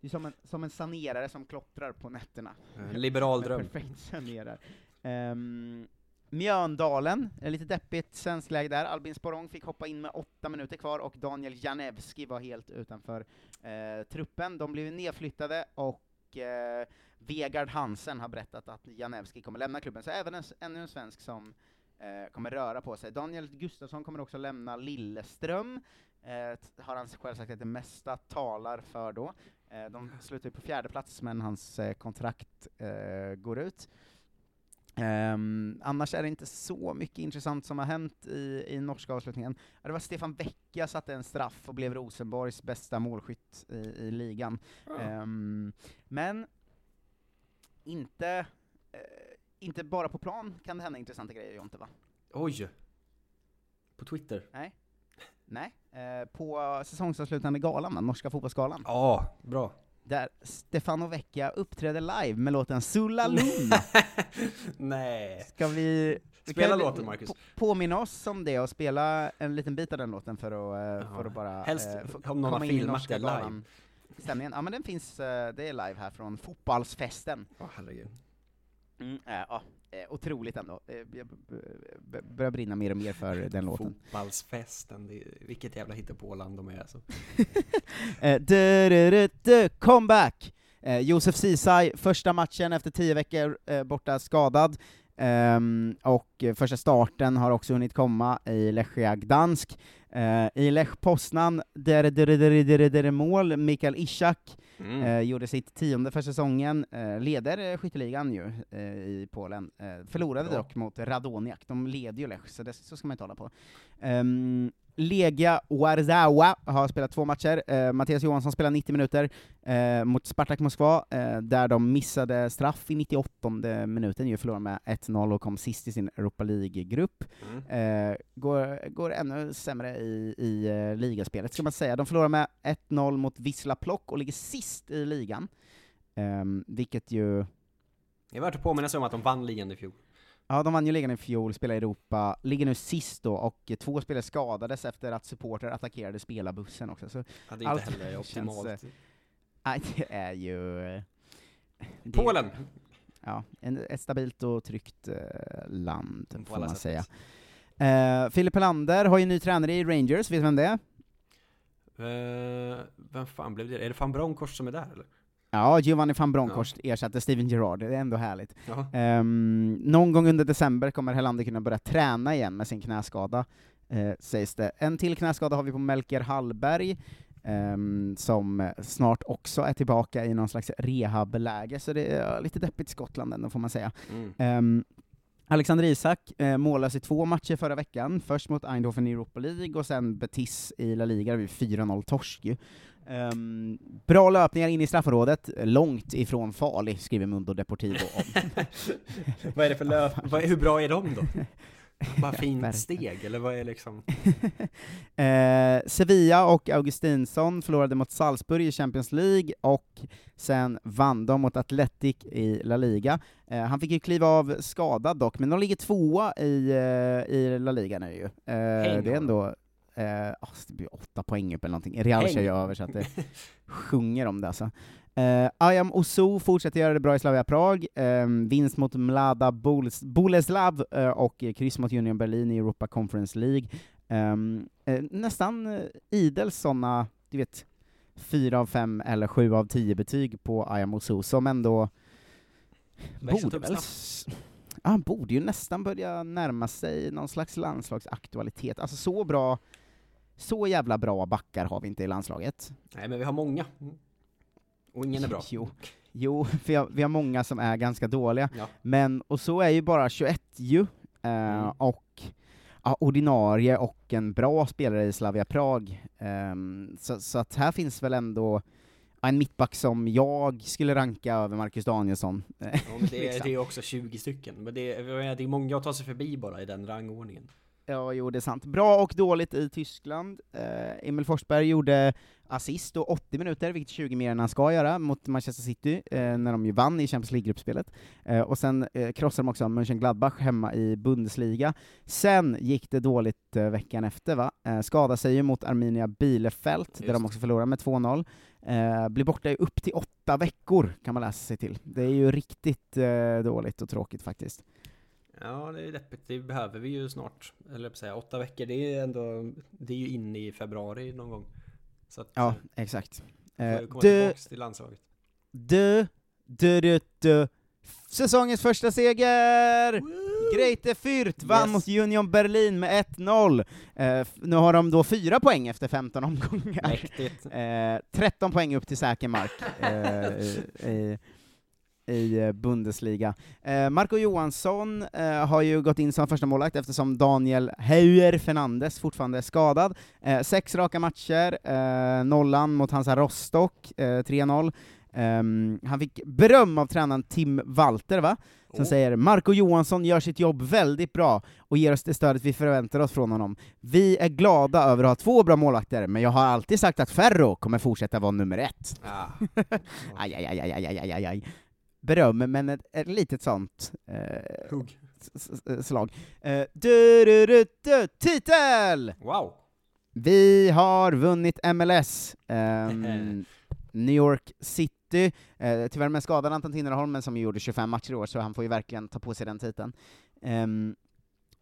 Det är som en, som en sanerare som klottrar på nätterna. En liberal [LAUGHS] dröm. Perfekt sanerar. Um, Mjöndalen, lite deppigt svenskt läge där. Albin Sporrong fick hoppa in med åtta minuter kvar och Daniel Janewski var helt utanför eh, truppen. De blev nedflyttade och eh, Vegard Hansen har berättat att Janewski kommer lämna klubben, så även en, ännu en svensk som eh, kommer röra på sig. Daniel Gustafsson kommer också lämna Lilleström, eh, har han själv sagt att det mesta talar för då. Eh, de slutar på fjärde plats men hans eh, kontrakt går ut. Ehm, annars är det inte så mycket intressant som har hänt i, i norska avslutningen. Ja, det var Stefan Vecchia satte en straff och blev Rosenborgs bästa målskytt i, i ligan. Ehm, men inte, eh, inte bara på plan kan det hända intressanta grejer Jonte va? Oj! På Twitter? Nej. Nej, eh, på säsongsavslutande galan, va? norska fotbollsgalan. Ja, bra. Där Stefano Vecchia uppträder live med låten Sulla Luna. [LAUGHS] Nej. Ska vi... vi Spela kan låten, Marcus. på- Påminna oss om det och spela en liten bit av den låten för att, eh, för att bara... Helst eh, om någon har filmat det live. Stämningen. Ja men den finns, eh, det är live här från fotbollsfesten. Åh herregud. Mm, äh, ja, otroligt ändå. Eh, Jag börjar brinna mer och mer för den låten. Fotbollsfesten, det, vilket jävla hittepåland de är alltså. [LAUGHS] Eh, du, du, du, comeback! Eh, Josef Ceesay, första matchen efter tio veckor eh, borta skadad, Ehm, och eh, första starten har också hunnit komma i Lechia Gdansk. Eh, I Lech Poznan, där, där, där, där, där, där mål, Mikael Ishak Mm. eh, gjorde sitt tionde för säsongen, eh, leder skytteligan ju eh, i Polen. Eh, förlorade Bra. dock mot Radoniak, de leder ju Lech, så det så ska man inte hålla på. Ehm, Legia Warzawa har spelat två matcher, eh, Mattias Johansson spelar 90 minuter eh, mot Spartak Moskva, eh, där de missade straff i 98 minuten, ju förlorade med 1-0 och kom sist i sin Europa League-grupp. Mm. Eh, går, går ännu sämre i, i eh, ligaspelet, ska man säga. De förlorar med 1-0 mot Wisla Plock och ligger sist i ligan. Ehm, vilket ju... Det är värt att påminna sig om att de vann ligan i fjol. Ja, de vann ju ligan i fjol, spelar i Europa, ligger nu sist då, och två spelare skadades efter att supporter attackerade spelarbussen också. Så Ja, det är inte heller [LAUGHS] optimalt. Eh, [LAUGHS] nej, det är ju... eh, det- Polen! Ja, en, ett stabilt och tryggt eh, land, På får man sätt säga. Uh, Filip Helander har ju ny tränare i Rangers, vet du vem det är? Eh, vem fan blev det? Är det van Bronckhorst som är där eller? Ja, Giovanni van Bronckhorst ersatte Steven Gerrard, det är ändå härligt. Ja. Ehm, någon gång under december kommer Helander kunna börja träna igen med sin knäskada, eh, sägs det. En till knäskada har vi på Melker Hallberg, ehm, som snart också är tillbaka i någon slags rehabläge, så det är lite deppigt Skottland ändå, får man säga. Mm. Ehm, Alexander Isak eh, målades i två matcher förra veckan, först mot Eindhoven i Europa League och sen Betis i La Liga vid 4-0 torsk ju. Ehm, bra löpningar in i straffområdet, långt ifrån farlig, skriver Mundo Deportivo om. [LAUGHS] vad är det för löp? Vad, hur bra är de då? [LAUGHS] Bara fint steg, eller vad är liksom? [LAUGHS] Eh, Sevilla och Augustinsson förlorade mot Salzburg i Champions League, och sen vann de mot Athletic i La Liga. Eh, han fick ju kliva av skadad dock, men de ligger tvåa i, eh, i La Liga nu ju. Eh, det är ändå eh, ah, det blir åtta poäng upp eller någonting. Real kör ju över så att det [LAUGHS] sjunger om det alltså. Uh, Ayam Osu fortsätter göra det bra i Slavia Prag, Ehm, vinst mot Mlada Boles- Boleslav eh, och kryss mot Union Berlin i Europa Conference League. Ehm, eh, nästan uh, idel sådana, du vet, fyra av fem eller sju av tio betyg på Ayam Osu, som ändå borde väl... han borde ju nästan börja närma sig någon slags landslagsaktualitet. Alltså så bra, så jävla bra backar har vi inte i landslaget. Nej men vi har många. Och ingen är bra. [LAUGHS] Jo, jo vi, har, vi har många som är ganska dåliga, Ja. men, och så är ju bara 21 ju, eh, Mm. och ja, ordinarie och en bra spelare i Slavia Prag. Ehm, så, så att här finns väl ändå en mittback som jag skulle ranka över Marcus Danielsson. Ja, det, [LAUGHS] är, liksom. det är också 20 stycken. Men det är, det är många att ta sig förbi bara i den rangordningen. Ja, jo det är sant. Bra och dåligt i Tyskland. Eh, Emil Forsberg gjorde assist och 80 minuter, vilket är 20 mer än han ska göra, mot Manchester City, eh, när de ju vann i Champions League-gruppspelet. Eh, och sen eh, krossade de också Mönchengladbach hemma i Bundesliga. Sen gick det dåligt eh, veckan efter, va? Eh, skadade sig ju mot Arminia Bielefeld, där de också förlorade med 2-0. Eh, blir borta i upp till åtta veckor, kan man läsa sig till. Det är ju riktigt eh, dåligt och tråkigt faktiskt. Ja, det är deppigt. Det behöver vi ju snart. Eller säga, åtta veckor, det är ändå, det är ju inne i februari någon gång. Så att, Ja, eh, exakt. Eh, ju komma du- tillbaks till landslaget. Du, du, du, du. Säsongens första seger! Greite Fürth vann Yes. mot Union Berlin med 1-0. Eh, nu har de då fyra poäng efter 15 omgångar. Mäktigt. Eh, 13 poäng upp till säker mark [LAUGHS] eh, i, eh, Bundesliga. Eh, Marco Johansson eh, har ju gått in som första målvakt eftersom Daniel Heuer Fernandes fortfarande är skadad. Eh, sex raka matcher, eh, nollan mot Hansa Rostock, eh, 3-0. Ehm, han fick beröm av tränaren Tim Walter, va? Som Oh. säger Marco Johansson gör sitt jobb väldigt bra och ger oss det stödet vi förväntar oss från honom. Vi är glada över att ha två bra målvakter, men jag har alltid sagt att Ferro kommer fortsätta vara nummer ett. Ah. [LAUGHS] aj, aj, aj, aj, aj, aj, aj. Beröm, men ett, ett litet sånt eh, Hugg. slag. Eh, du, du, du, du, titel! Wow! Vi har vunnit MLS. Ehm, [LAUGHS] New York City, eh, tyvärr med skadad Anton Tinnerholm, men som gjorde 25 matcher i år, så han får ju verkligen ta på sig den titeln. Ehm,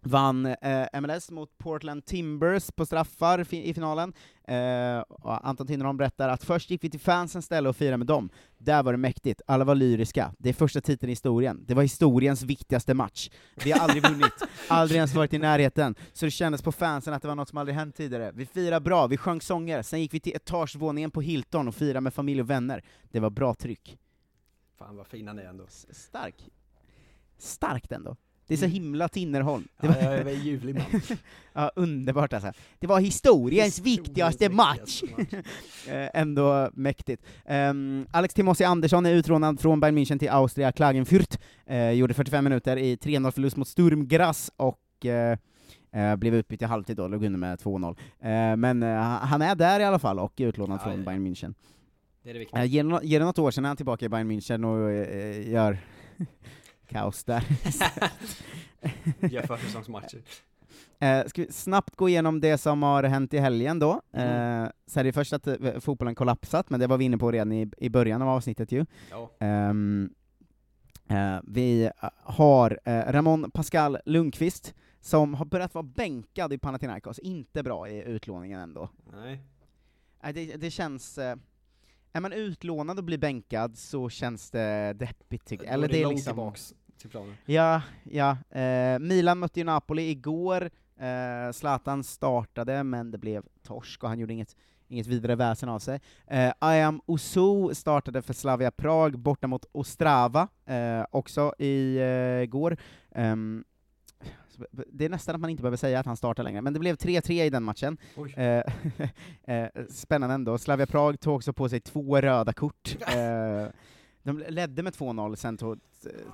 vann eh, MLS mot Portland Timbers på straffar fi- i finalen. Eh, Anton Tinnerholm berättar att först gick vi till fansens ställe och firade med dem. Där var det mäktigt, alla var lyriska. Det är första titeln i historien. Det var historiens viktigaste match. Vi har aldrig vunnit, [LAUGHS] aldrig ens varit i närheten. Så det kändes på fansen att det var något som aldrig hänt tidigare. Vi firade bra, vi sjöng sånger, sen gick vi till etagevåningen på Hilton och firade med familj och vänner. Det var bra tryck. Fan vad fina ni är ändå. Stark. Starkt ändå. Det är så Mm. himla Tinnerholm. Det Ja, jag är en ljuvlig man. [LAUGHS] ja, underbart alltså. Det var historiens viktigaste match! [LAUGHS] Eh, Ändå mäktigt. Ehm, Alex Timossi Andersson är utlånad från Bayern München till Austria Klagenfurt, uh, gjorde 45 minuter i 3-0-förlust mot Sturm Graz, och eh, eh, blev utbytt i halvtid då, låg under med 2-0. Eh, men eh, han är där i alla fall, och är utlånad Ja, från ja. Bayern München. Det är det viktiga. Uh, ger, det något år sedan är han tillbaka i Bayern München och gör [LAUGHS] kaos där. [LAUGHS] Gör försäsongsmatcher. [LAUGHS] Eh, ska vi snabbt gå igenom det som har hänt i helgen då? Mm. Eh, så är det först att eh, fotbollen kollapsat, men det var vi inne på redan i, i början av avsnittet ju. Ehm, eh, vi eh, har eh, Ramon Pascal Lundqvist, som har börjat vara bänkad i Panathinaikos, inte bra i utlåningen ändå. Nej. Det, det känns... Är man utlånad och blir bänkad så känns det deppigt tycker jag. Är Eller det det är liksom... tillbaks till planen. Ja, ja. Eh, Milan mötte ju Napoli igår, eh, Zlatan startade, men det blev torsk och han gjorde inget, inget vidare väsen av sig. Eh, Ayam Osu startade för Slavia Prag borta mot Ostrava, eh, också i, eh, igår. B- det är nästan att man inte behöver säga att han startar längre, men det blev 3-3 i den matchen. Eh, [LAUGHS] eh, spännande ändå. Slavia Prag tog också på sig två röda kort. [LAUGHS] De ledde med 2-0, sen tog,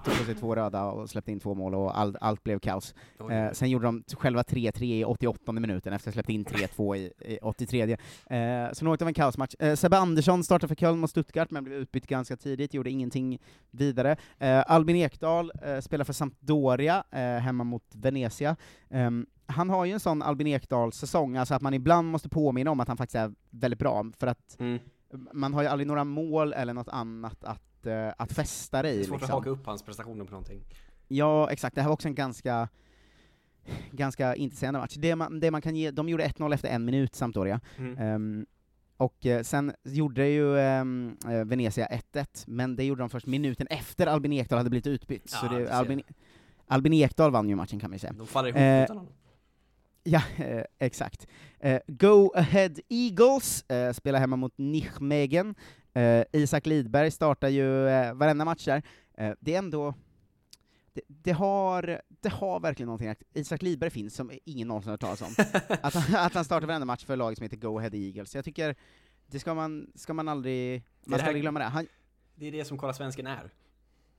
tog på sig två röda och släppte in två mål, och all, allt blev kaos. Eh, sen gjorde de själva 3-3 i 88 minuten, efter att ha släppt in 3-2 i, i 83. Eh, så något av en kaosmatch. Eh, Sebbe Andersson startade för Köln mot Stuttgart, men blev utbytt ganska tidigt, gjorde ingenting vidare. Eh, Albin Ekdal eh, spelar för Sampdoria, eh, hemma mot Venezia. Ehm, han har ju en sån Albin Ekdal-säsong, alltså att man ibland måste påminna om att han faktiskt är väldigt bra, för att Mm. man har ju aldrig några mål eller något annat att, eh, att fästa dig Det är svårt att liksom. haka upp hans prestationer på någonting. Ja, exakt. Det här var också en ganska ganska intetsägande match. Det man, det man kan ge, de gjorde 1-0 efter en minut, Sampdoria. Mm. Ehm, och eh, sen gjorde ju eh, Venezia 1-1, men det gjorde de först minuten efter Albin Ekdal hade blivit utbytt. Ja, så det. Albin, Albin Ekdal vann ju matchen kan man ju säga. De faller ihop Eh, utan honom. [LAUGHS] Ja, eh, exakt. Eh, Go Ahead Eagles eh, spelar hemma mot Nijmegen. Eh, Isak Lidberg startar ju eh, varenda match där. Eh, det är ändå... Det, det, har, det har verkligen någonting att Isak Lidberg finns som ingen någonsin har hört talas om. [LAUGHS] att, han, att han startar varenda match för laget som heter Go Ahead Eagles. Jag tycker, det ska man, ska man aldrig... Man ska aldrig glömma det. Han, Det är det som Kolla Svensken är.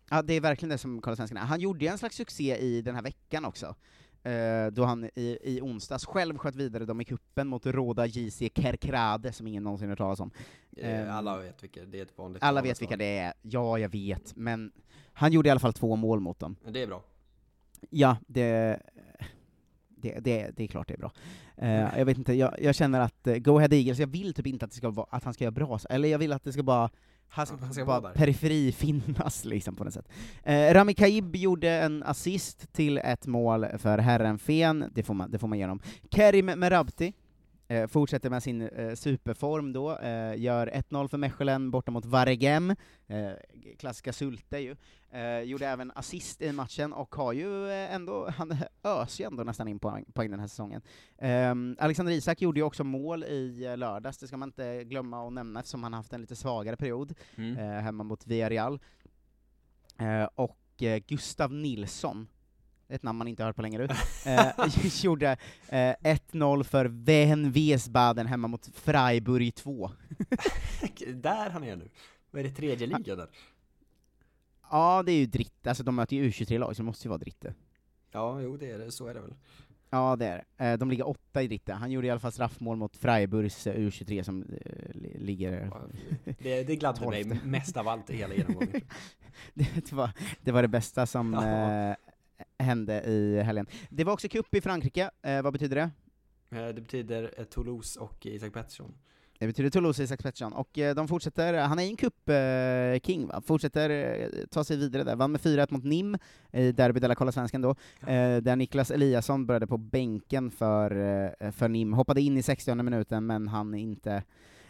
Ja, det är verkligen det som Karl Svensken är. Han gjorde ju en slags succé i den här veckan också, eh, då han i, i onsdags själv sköt vidare dem i kuppen mot Roda JC Kerkrade, som ingen någonsin hört talas om. Eh, Ehm, Alla vet vilka, det är ett vanligt Alla vet vilka det är, ja jag vet, men han gjorde i alla fall två mål mot dem. Det är bra. Ja, det, det, det, det är klart det är bra. Eh, jag vet inte, jag, jag känner att uh, Go Ahead Eagles, jag vill typ inte att, det ska vara, att han ska göra bra, eller jag vill att det ska bara han ska, Han ska bara där. periferi finnas [LAUGHS] liksom på något sätt. Eh, Rami Kaib gjorde en assist till ett mål för Herrenfen, det får man, det får man ge honom. Kerim Merabti eh, fortsätter med sin eh, superform då, eh, gör 1-0 för Mechelen borta mot Varegem, eh, klassiska Sulte ju. Eh, gjorde även assist i matchen och har ju eh, ändå, [LAUGHS] han öser ju ändå nästan in poäng, poäng den här säsongen. Um, Alexander Isak gjorde ju också mål i lördags, det ska man inte glömma att nämna eftersom han haft en lite svagare period Mm. hemma mot Villarreal. Och Gustav Nilsson, ett namn man inte hört på länge nu, [LAUGHS] eh, [LAUGHS] gjorde eh, 1-0 för Wehen Wiesbaden hemma mot Freiburg 2. [LAUGHS] Där han är nu. Vad är det tredje ligan där? Ja, det är ju Dritte, alltså de möter ju U23-lag, så det måste ju vara Dritte. Ja, jo det är det, så är det väl. Ja, det är det. Eh, De ligger åtta i Dritte. Han gjorde i alla fall straffmål mot Freiburgs eh, U23 som eh, li- ligger... Det, det gladde mig mest av allt i hela genomgången. det, var, det var det bästa som Ja. Hände i helgen. Det var också cup i Frankrike, eh, vad betyder det? Eh, Det betyder eh, Toulouse och Isak Pettersson. Det betyder Toulouse, Isak Pettersson, och eh, de fortsätter, han är ju en cup-king va, fortsätter ta sig vidare där, vann med 4-1 mot NIM i Derby de la Kolla Svensken då, eh, där Niklas Eliasson började på bänken för, för NIM, hoppade in i 60 minuten men han inte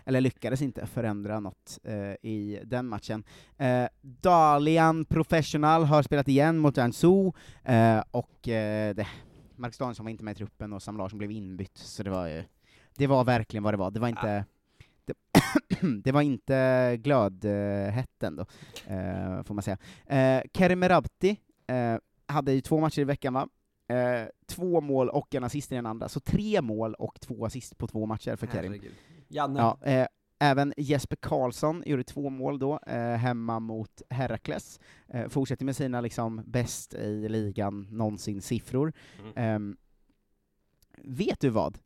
eller lyckades inte förändra något eh, i den matchen. Eh, Dalian Professional har spelat igen mot Jiangsu, eh, och eh, det, Marcus Danielsson var inte med i truppen och Sam Larsson blev inbytt, så det var ju, det var verkligen vad det var. Det var inte, det, [COUGHS] det var inte glödhett ändå, eh, får man säga. Eh, Kerim Merabti eh, hade ju två matcher i veckan va? Eh, två mål och en assist i den andra, så tre mål och två assist på två matcher för Kerim. Herregud. Janne. Ja, eh, även Jesper Karlsson gjorde två mål då, eh, hemma mot Herakles. Eh, fortsätter med sina liksom bäst i ligan någonsin siffror. Mm. Ehm, vet du vad?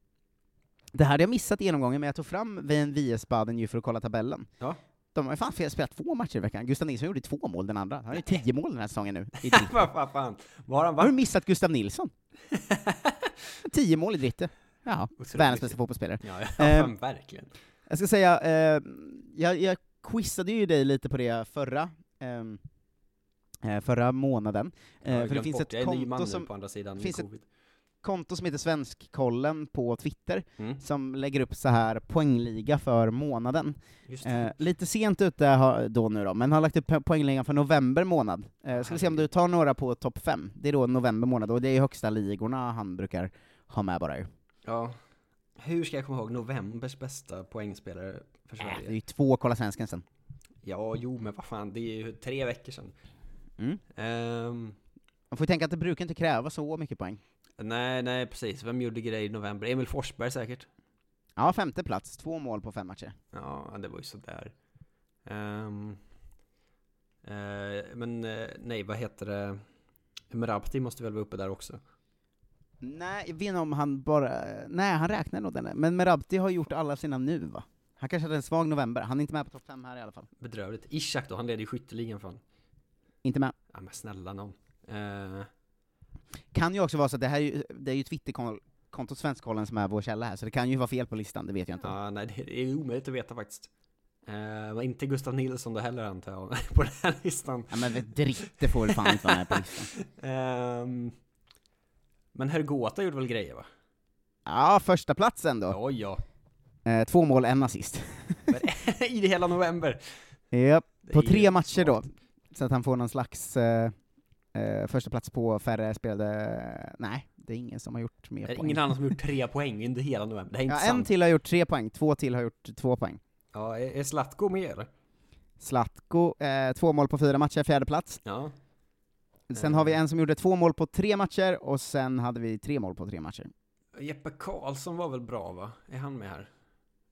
Det här hade jag missat i genomgången, men jag tog fram vid en VS-baden ju för att kolla tabellen. Ja. De har ju fan spelat två matcher i veckan. Gustav Nilsson gjorde två mål den andra. Han har ju tio mål den här säsongen nu. [LAUGHS] Vad fan. Var han Har du missat Gustav Nilsson? [LAUGHS] tio mål i Dritte. Ja, Otroligt. världens bästa fotbollsspelare. Ja, [LAUGHS] ja fan, verkligen. jag ska säga, eh, jag, jag quizade ju dig lite på det förra, ehm, eh, förra månaden. Eh, för det finns bort ett konto som, på andra sidan finns ett konto som heter Svenskkollen på Twitter, Mm. som lägger upp så här poängliga för månaden. Eh, lite sent ute har- då nu då, men har lagt upp po- poängligan för november månad. Eh, ska vi se om du tar några på topp fem. Det är då november månad, och det är högsta ligorna han brukar ha med bara ju. Ja. Hur ska jag komma ihåg novembers bästa poängspelare för Äh, det är Sverige? ju två Kolla Svensken sen. Ja, jo men vad fan, det är ju tre veckor sedan. Mm. Ehm, Man får ju tänka att det brukar inte kräva så mycket poäng. nej, nej precis. Vem gjorde grejer i november? Emil Forsberg säkert? Ja, femte plats, två mål på fem matcher. Ja, det var ju sådär. Um, men eh, nej, vad heter det? Merabti måste väl vara uppe där också? Nej, jag vet inte om han bara... Nej, han räknar nog den, där. men Merabti har gjort alla sina nu va? Han kanske hade en svag november, han är inte med på topp fem här i alla fall. Bedrövligt. Ishak då, han leder ju skytteligan fan. Inte med. Ja men snälla nån. Eh, Kan ju också vara så att det här är ju, det är ju Twitterkontot Svenskkollen som är vår källa här, så det kan ju vara fel på listan, det vet jag inte. ja, nej det är omöjligt att veta faktiskt. Men inte Gustav Nilsson då heller antar jag, [LAUGHS] på den här listan. Ja, men Dritte får väl fan inte vara med på listan. [LAUGHS] Ehm, men Hergota gjorde väl grejer va? Ja, första platsen då. Oj ja. Eh, två mål, en assist. [LAUGHS] I det hela november. Det på tre matcher då. Så att han får någon slags eh, eh, första plats på färre spelade... Nej, det är ingen som har gjort mer Det är poäng. ingen annan som gjort tre [LAUGHS] poäng under hela november. Det är inte Ja, en sant. till har gjort tre poäng, två till har gjort två poäng. Ja, är är Zlatko med eller? Zlatko, eh, två mål på fyra matcher, fjärde plats. Ja. Sen har vi en som gjorde två mål på tre matcher, och sen hade vi tre mål på tre matcher. Jeppe Karlsson var väl bra va? Är han med här?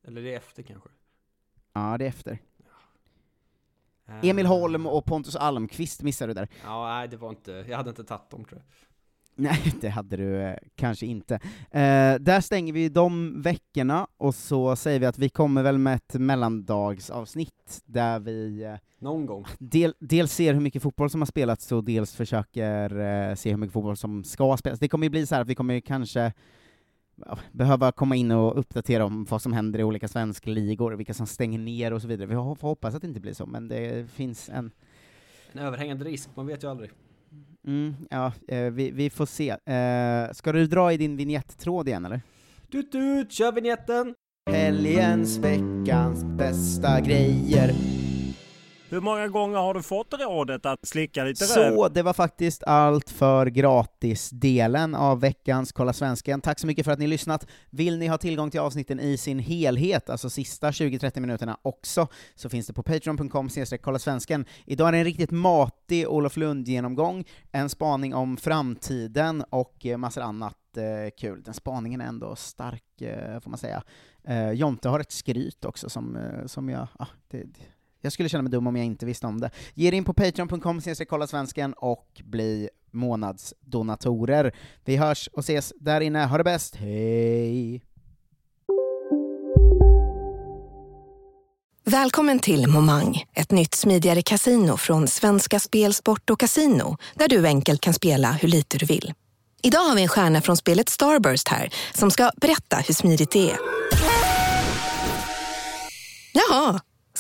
Eller är det efter kanske? Ja, det är efter. Eh, Emil Holm och Pontus Almqvist missade du där. Ja, nej det var inte, jag hade inte tagit dem tror jag. Nej, [LAUGHS] det hade du eh, kanske inte. Eh, där stänger vi de veckorna, och så säger vi att vi kommer väl med ett mellandagsavsnitt, där vi eh, Någon gång. del, dels ser hur mycket fotboll som har spelats, och dels försöker eh, se hur mycket fotboll som ska spelas. Det kommer ju bli så här att vi kommer ju kanske ja, behöva komma in och uppdatera om vad som händer i olika svenska ligor, vilka som stänger ner och så vidare. Vi får hoppas att det inte blir så, men det finns en En överhängande risk, man vet ju aldrig. Mm, ja, eh, vi, vi får se. Eh, ska du dra i din vignettråd igen eller? Tut tut, kör vignetten! Helgens, veckans bästa grejer. Hur många gånger har du fått rådet att slicka lite röv? Så, det var faktiskt allt för gratis-delen av veckans Kolla Svensken. Tack så mycket för att ni lyssnat. Vill ni ha tillgång till avsnitten i sin helhet, alltså sista 20-30 minuterna också, så finns det på patreon.com kolla svensken. Idag är det en riktigt matig Olof Lund-genomgång, en spaning om framtiden och eh, massor annat eh, kul. Den spaningen är ändå stark, eh, får man säga. Jonte har ett skryt också som, som jag, ah, det, jag skulle känna mig dum om jag inte visste om det. Ge er in på patreon.com kolla svensken och bli månadsdonatorer. Vi hörs och ses där inne, ha det bäst, hej! Välkommen till Momang, ett nytt smidigare kasino från Svenska Spel, Sport och Casino, där du enkelt kan spela hur lite du vill. Idag har vi en stjärna från spelet Starburst här, som ska berätta hur smidigt det är. Jaha,